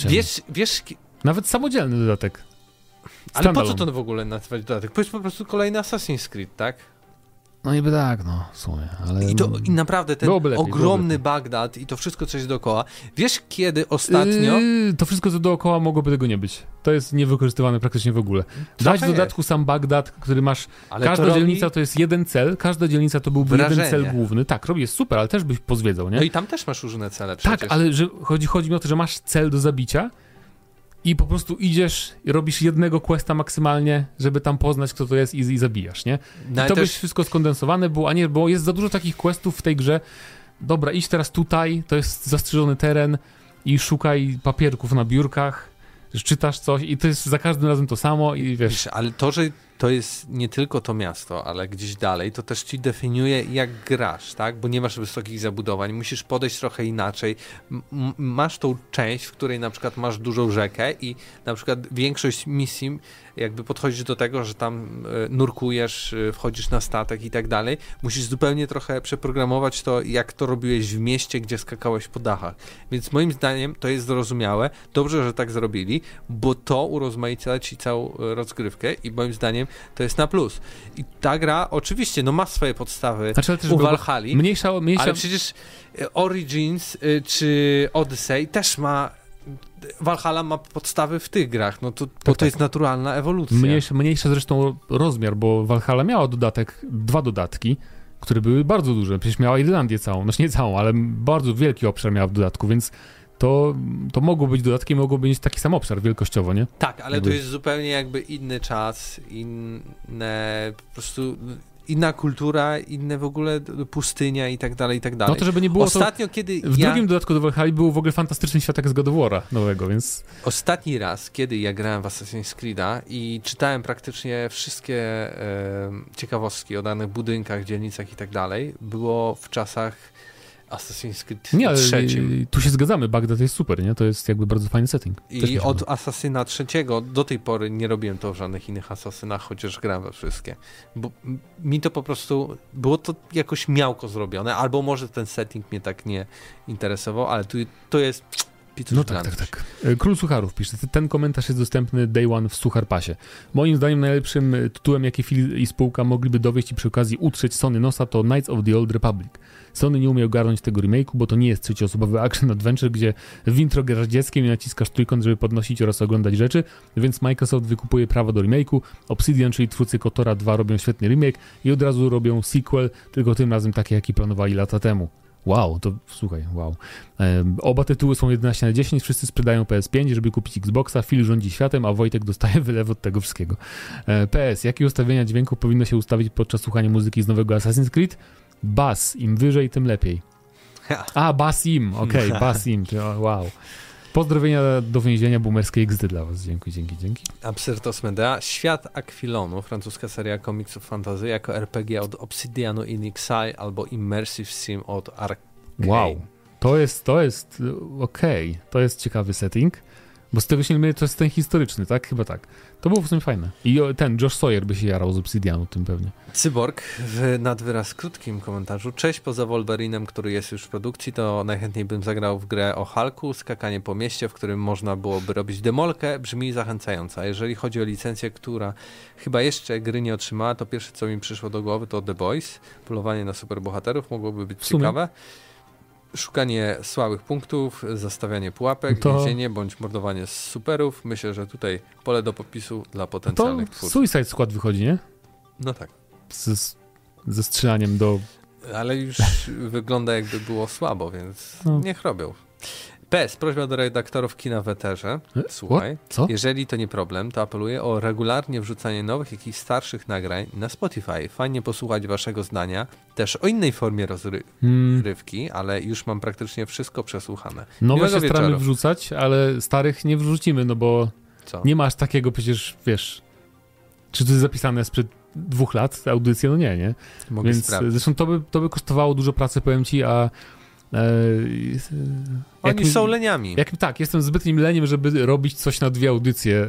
wiesz, wiesz... Nawet samodzielny dodatek. Ale po co to w ogóle nazywać dodatek? Jest po prostu kolejny Assassin's Creed, tak? No niby tak, no, w sumie, ale... I, to, i naprawdę ten lepiej, ogromny Bagdad i to wszystko, co jest dookoła. Wiesz, kiedy ostatnio... Yy, to wszystko, co dookoła, mogłoby tego nie być. To jest niewykorzystywane praktycznie w ogóle. Dać w dodatku sam Bagdad, który masz... Ale każda to dzielnica robi... to jest jeden cel, każda dzielnica to byłby Wrażenie. jeden cel główny. Tak, robi jest super, ale też byś pozwiedzał, nie? No i tam też masz różne cele przecież. Tak, ale że chodzi, chodzi mi o to, że masz cel do zabicia i po prostu idziesz i robisz jednego questa maksymalnie, żeby tam poznać, kto to jest i, i zabijasz, nie? No I to też... byś wszystko skondensowane było, a nie, bo jest za dużo takich questów w tej grze. Dobra, idź teraz tutaj, to jest zastrzeżony teren i szukaj papierków na biurkach, czytasz coś i to jest za każdym razem to samo i wiesz... wiesz ale to, że to jest nie tylko to miasto, ale gdzieś dalej, to też ci definiuje, jak grasz, tak? Bo nie masz wysokich zabudowań, musisz podejść trochę inaczej. M masz tą część, w której na przykład masz dużą rzekę i na przykład większość misji jakby podchodzisz do tego, że tam e, nurkujesz, e, wchodzisz na statek i tak dalej, musisz zupełnie trochę przeprogramować to, jak to robiłeś w mieście, gdzie skakałeś po dachach. Więc moim zdaniem to jest zrozumiałe. Dobrze, że tak zrobili, bo to urozmaica ci całą e, rozgrywkę i moim zdaniem to jest na plus. I ta gra oczywiście no ma swoje podstawy znaczy, u Valhalla, mniejsza, mniejsza... ale przecież Origins czy Odyssey też ma Valhalla ma podstawy w tych grach, no to, tak, bo to tak. jest naturalna ewolucja. Mniejsza, mniejsza zresztą rozmiar, bo Valhalla miała dodatek, dwa dodatki, które były bardzo duże. Przecież miała Irlandię całą, no nie całą, ale bardzo wielki obszar miała w dodatku, więc to, to mogło być dodatkiem, mogło być taki sam obszar wielkościowo, nie? Tak, ale jakby... to jest zupełnie jakby inny czas, inne po prostu inna kultura, inne w ogóle pustynia i tak dalej, i tak dalej. No to żeby nie było Ostatnio, to, kiedy W ja... drugim dodatku do Valhalla był w ogóle fantastyczny światek z God of War'a nowego, więc... Ostatni raz, kiedy ja grałem w Assassin's Creed'a i czytałem praktycznie wszystkie e, ciekawostki o danych budynkach, dzielnicach i tak dalej, było w czasach Assassin's Creed nie, trzecim. Tu się zgadzamy, Bagdad jest super, nie? To jest jakby bardzo fajny setting. I od Asasyna trzeciego do tej pory nie robiłem to w żadnych innych Asasynach, chociaż grałem we wszystkie. Bo mi to po prostu było to jakoś miałko zrobione, albo może ten setting mnie tak nie interesował, ale tu to jest no tak, tak, tak. E, Król Sucharów pisze, ten komentarz jest dostępny day one w Suchar Pasie. Moim zdaniem najlepszym tytułem, jaki Phil i spółka mogliby dowieść i przy okazji utrzeć Sony nosa to Knights of the Old Republic. Sony nie umie ogarnąć tego remake'u, bo to nie jest trzecioosobowy action adventure, gdzie w intro grasz dzieckiem i naciskasz trójkąt, żeby podnosić oraz oglądać rzeczy, więc Microsoft wykupuje prawo do remake'u, Obsidian, czyli twórcy Kotora 2 robią świetny remake i od razu robią sequel, tylko tym razem taki, jaki planowali lata temu. Wow, to słuchaj, wow. Oba tytuły są 11 na 10, wszyscy sprzedają PS5, żeby kupić Xboxa, Phil rządzi światem, a Wojtek dostaje wylew od tego wszystkiego. E, PS, jakie ustawienia dźwięku powinno się ustawić podczas słuchania muzyki z nowego Assassin's Creed? Bas, im wyżej, tym lepiej. A, bas im, okej, okay, bas im, wow. Pozdrowienia do więzienia boomerskiej XD dla was. Dzięki, dzięki, dzięki. Absyrtos Medea. Świat Aquilonu, francuska seria komiksów fantazy jako RPG od Obsidianu in Exile albo Immersive Sim od Arkane. Wow. To jest, to jest, okej, okay. to jest ciekawy setting. Bo z tego się nie myli, to jest ten historyczny, tak? Chyba tak. To było w sumie fajne. I ten Josh Sawyer by się jarał z Obsidianu tym pewnie. Cyborg w nadwyraz krótkim komentarzu. Cześć, poza Wolverinem, który jest już w produkcji, to najchętniej bym zagrał w grę o Hulku, skakanie po mieście, w którym można byłoby robić demolkę, brzmi zachęcająco. A jeżeli chodzi o licencję, która chyba jeszcze gry nie otrzymała, to pierwsze co mi przyszło do głowy to The Boys. Polowanie na superbohaterów mogłoby być ciekawe szukanie słabych punktów, zastawianie pułapek, to... więzienie bądź mordowanie superów. Myślę, że tutaj pole do popisu dla potencjalnych to twórców. Suicide Squad wychodzi, nie? No tak. Z, ze strzelaniem do Ale już wygląda jakby było słabo, więc No. niech robią. PS, prośba do redaktorów kina w eterze. E, Słuchaj, Co? jeżeli to nie problem, to apeluję o regularnie wrzucanie nowych, jakichś starszych nagrań na Spotify. Fajnie posłuchać waszego zdania, też o innej formie Hmm, rozrywki, ale już mam praktycznie wszystko przesłuchane. nowe się staramy wieczoru. wrzucać, ale starych nie wrzucimy, no bo Co? nie masz takiego przecież, wiesz... Czy to jest zapisane sprzed dwóch lat, ta audycja? No nie, nie? Mogę Więc sprawdzić. zresztą to by, to by kosztowało dużo pracy, powiem ci, a... E, Oni są leniami. Jak, tak, jestem zbytnim leniem, żeby robić coś na dwie audycje.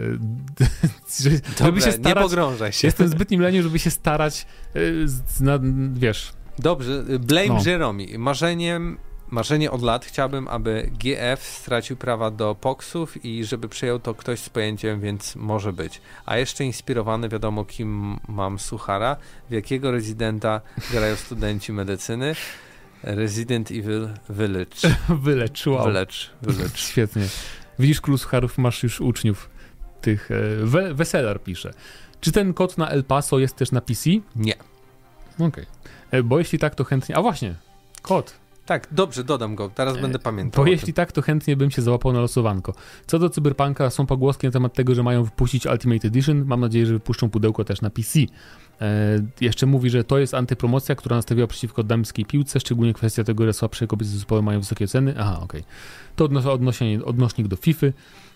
żeby, Dobre, się nie starać, pogrążaj się. jestem zbytnim leniem, żeby się starać, e, na, wiesz, Dobrze, blame No. Jeromi. Marzeniem, marzenie od lat chciałbym, aby GF stracił prawa do poksów i żeby przejął to ktoś z pojęciem, więc może być. A jeszcze inspirowany, wiadomo kim mam suchara, w jakiego rezydenta grają studenci medycyny. Resident Evil Village. Village. Village. Świetnie. Widzisz, Król Sucharów, masz już uczniów tych. E, we, Weselar pisze. Czy ten kod na El Paso jest też na PC? Nie. Okej. E, Bo jeśli tak, to chętnie. A właśnie, kod. Tak, dobrze, dodam go. Teraz będę pamiętał. Bo jeśli tak, to chętnie bym się załapał na losowanko. Co do Cyberpunka, są pogłoski na temat tego, że mają wypuścić Ultimate Edition. Mam nadzieję, że wypuszczą pudełko też na PC. E, jeszcze mówi, że to jest antypromocja, która nastawiła przeciwko damskiej piłce, szczególnie kwestia tego, że słabsze kobiece zespoły mają wysokie ceny. Aha, okej. To odnos odnośnie, odnośnik do FIFA.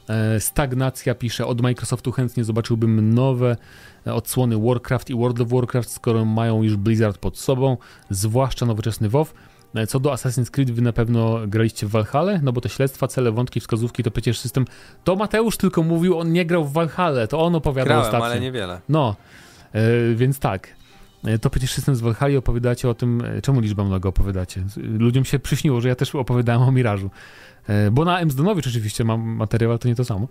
E, stagnacja pisze, od Microsoftu chętnie zobaczyłbym nowe e, odsłony Warcraft i World of Warcraft, skoro mają już Blizzard pod sobą, zwłaszcza nowoczesny WoW. E, Co do Assassin's Creed, wy na pewno graliście w Valhalla, no bo te śledztwa, cele, wątki, wskazówki to przecież system. To Mateusz tylko mówił, on nie grał w Valhalla, to on opowiadał Grałem, ostatnio. ale niewiele. No, e, więc tak. E, To przecież system z Valhalla opowiadacie o tym, czemu liczba mnoga opowiadacie. Ludziom się przyśniło, że ja też opowiadałem o Mirażu. Bo na Emsdonowicz oczywiście mam materiał, ale to nie to samo.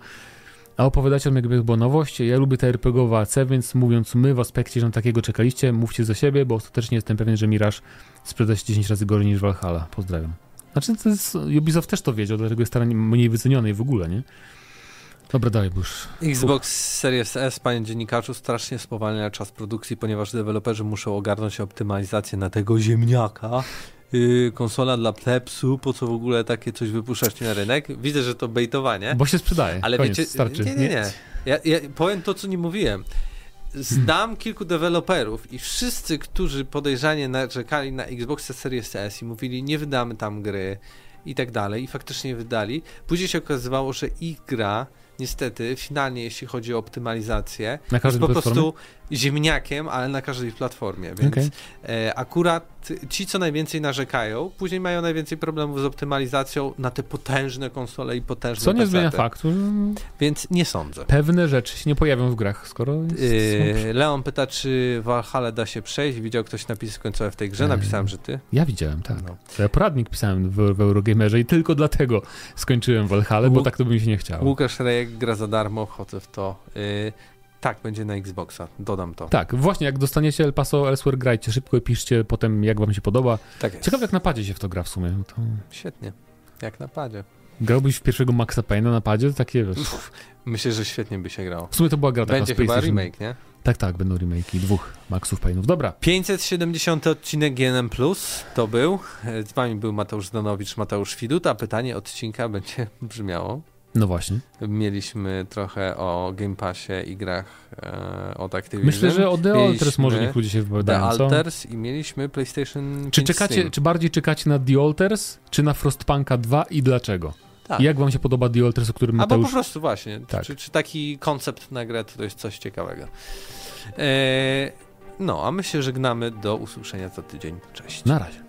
A opowiadacie o tym jakby była nowość. Ja lubię te RPGowe AC, więc mówiąc my w aspekcie, że takiego czekaliście, mówcie za siebie, bo ostatecznie jestem pewien, że Miraż sprzeda się 10 razy gorzej niż Valhalla. Pozdrawiam. Znaczy, to jest, Ubisoft też to wiedział, dlatego jest teraz mniej wyceniony w ogóle, nie? Dobra, dalej, bo już... Xbox Series S, panie dziennikarzu, strasznie spowalnia czas produkcji, ponieważ deweloperzy muszą ogarnąć optymalizację na tego ziemniaka. Yy, konsola dla plepsu, po co w ogóle takie coś wypuszczać na rynek? Widzę, że to bejtowanie. Bo się sprzedaje. Ale Koniec, wiecie, starczy. nie, nie, nie. Ja, ja powiem to, co nie mówiłem. Znam kilku deweloperów i wszyscy, którzy podejrzanie narzekali na Xboxa Series S i mówili, nie wydamy tam gry i tak dalej, i faktycznie wydali. Później się okazywało, że ich gra, niestety, finalnie, jeśli chodzi o optymalizację, Na jest po platformie? prostu ziemniakiem, ale na każdej platformie. Więc Okej. e, akurat ci, co najwięcej narzekają, później mają najwięcej problemów z optymalizacją na te potężne konsole i potężne Co nie pecety. zmienia faktu, Więc nie sądzę. pewne rzeczy się nie pojawią w grach, skoro jest... Yy, Leon pyta, czy Valhalla da się przejść. Widział ktoś napisy końcowe w tej grze? Eee. Napisałem, że ty. Ja widziałem, tak. No. Ja poradnik pisałem w, w Eurogamerze i tylko dlatego skończyłem Valhalla, bo Łuk- tak to by mi się nie chciało. Łukasz Rejek gra za darmo, wchodzę w to. Yy, tak, będzie na Xboxa. Dodam to. Tak, właśnie, jak dostaniecie El Paso Elsewhere, grajcie szybko i piszcie potem, jak wam się podoba. Tak jest. Ciekawe, jak na padzie się w to gra w sumie. To... Świetnie. Jak na padzie. Grałbyś w pierwszego Maxa Payne'a na padzie? Takie, wiesz... Myślę, że świetnie by się grało. W sumie to była gra taka Będzie chyba remake, nie? Tak, tak, będą remake'i dwóch Maxów Payne'ów. Dobra, 570 odcinek GNM+, to był. Z wami był Mateusz Zdanowicz, Mateusz Widut, a pytanie odcinka będzie brzmiało. No właśnie. Mieliśmy trochę o Game Passie i grach e, od Activision. Myślę, że o The Alters może niech ludzie się The wypowiadają, co? Alters i mieliśmy PlayStation Czy 5 czekacie, czy bardziej czekacie na The Alters, czy na Frostpunka 2 i dlaczego? Tak. I jak wam się podoba The Alters, o którym Albo po Mateusz... prostu właśnie, Tak. czy, czy taki koncept na grę to jest coś ciekawego. E, no, a my się żegnamy do usłyszenia za tydzień. Cześć. Na razie.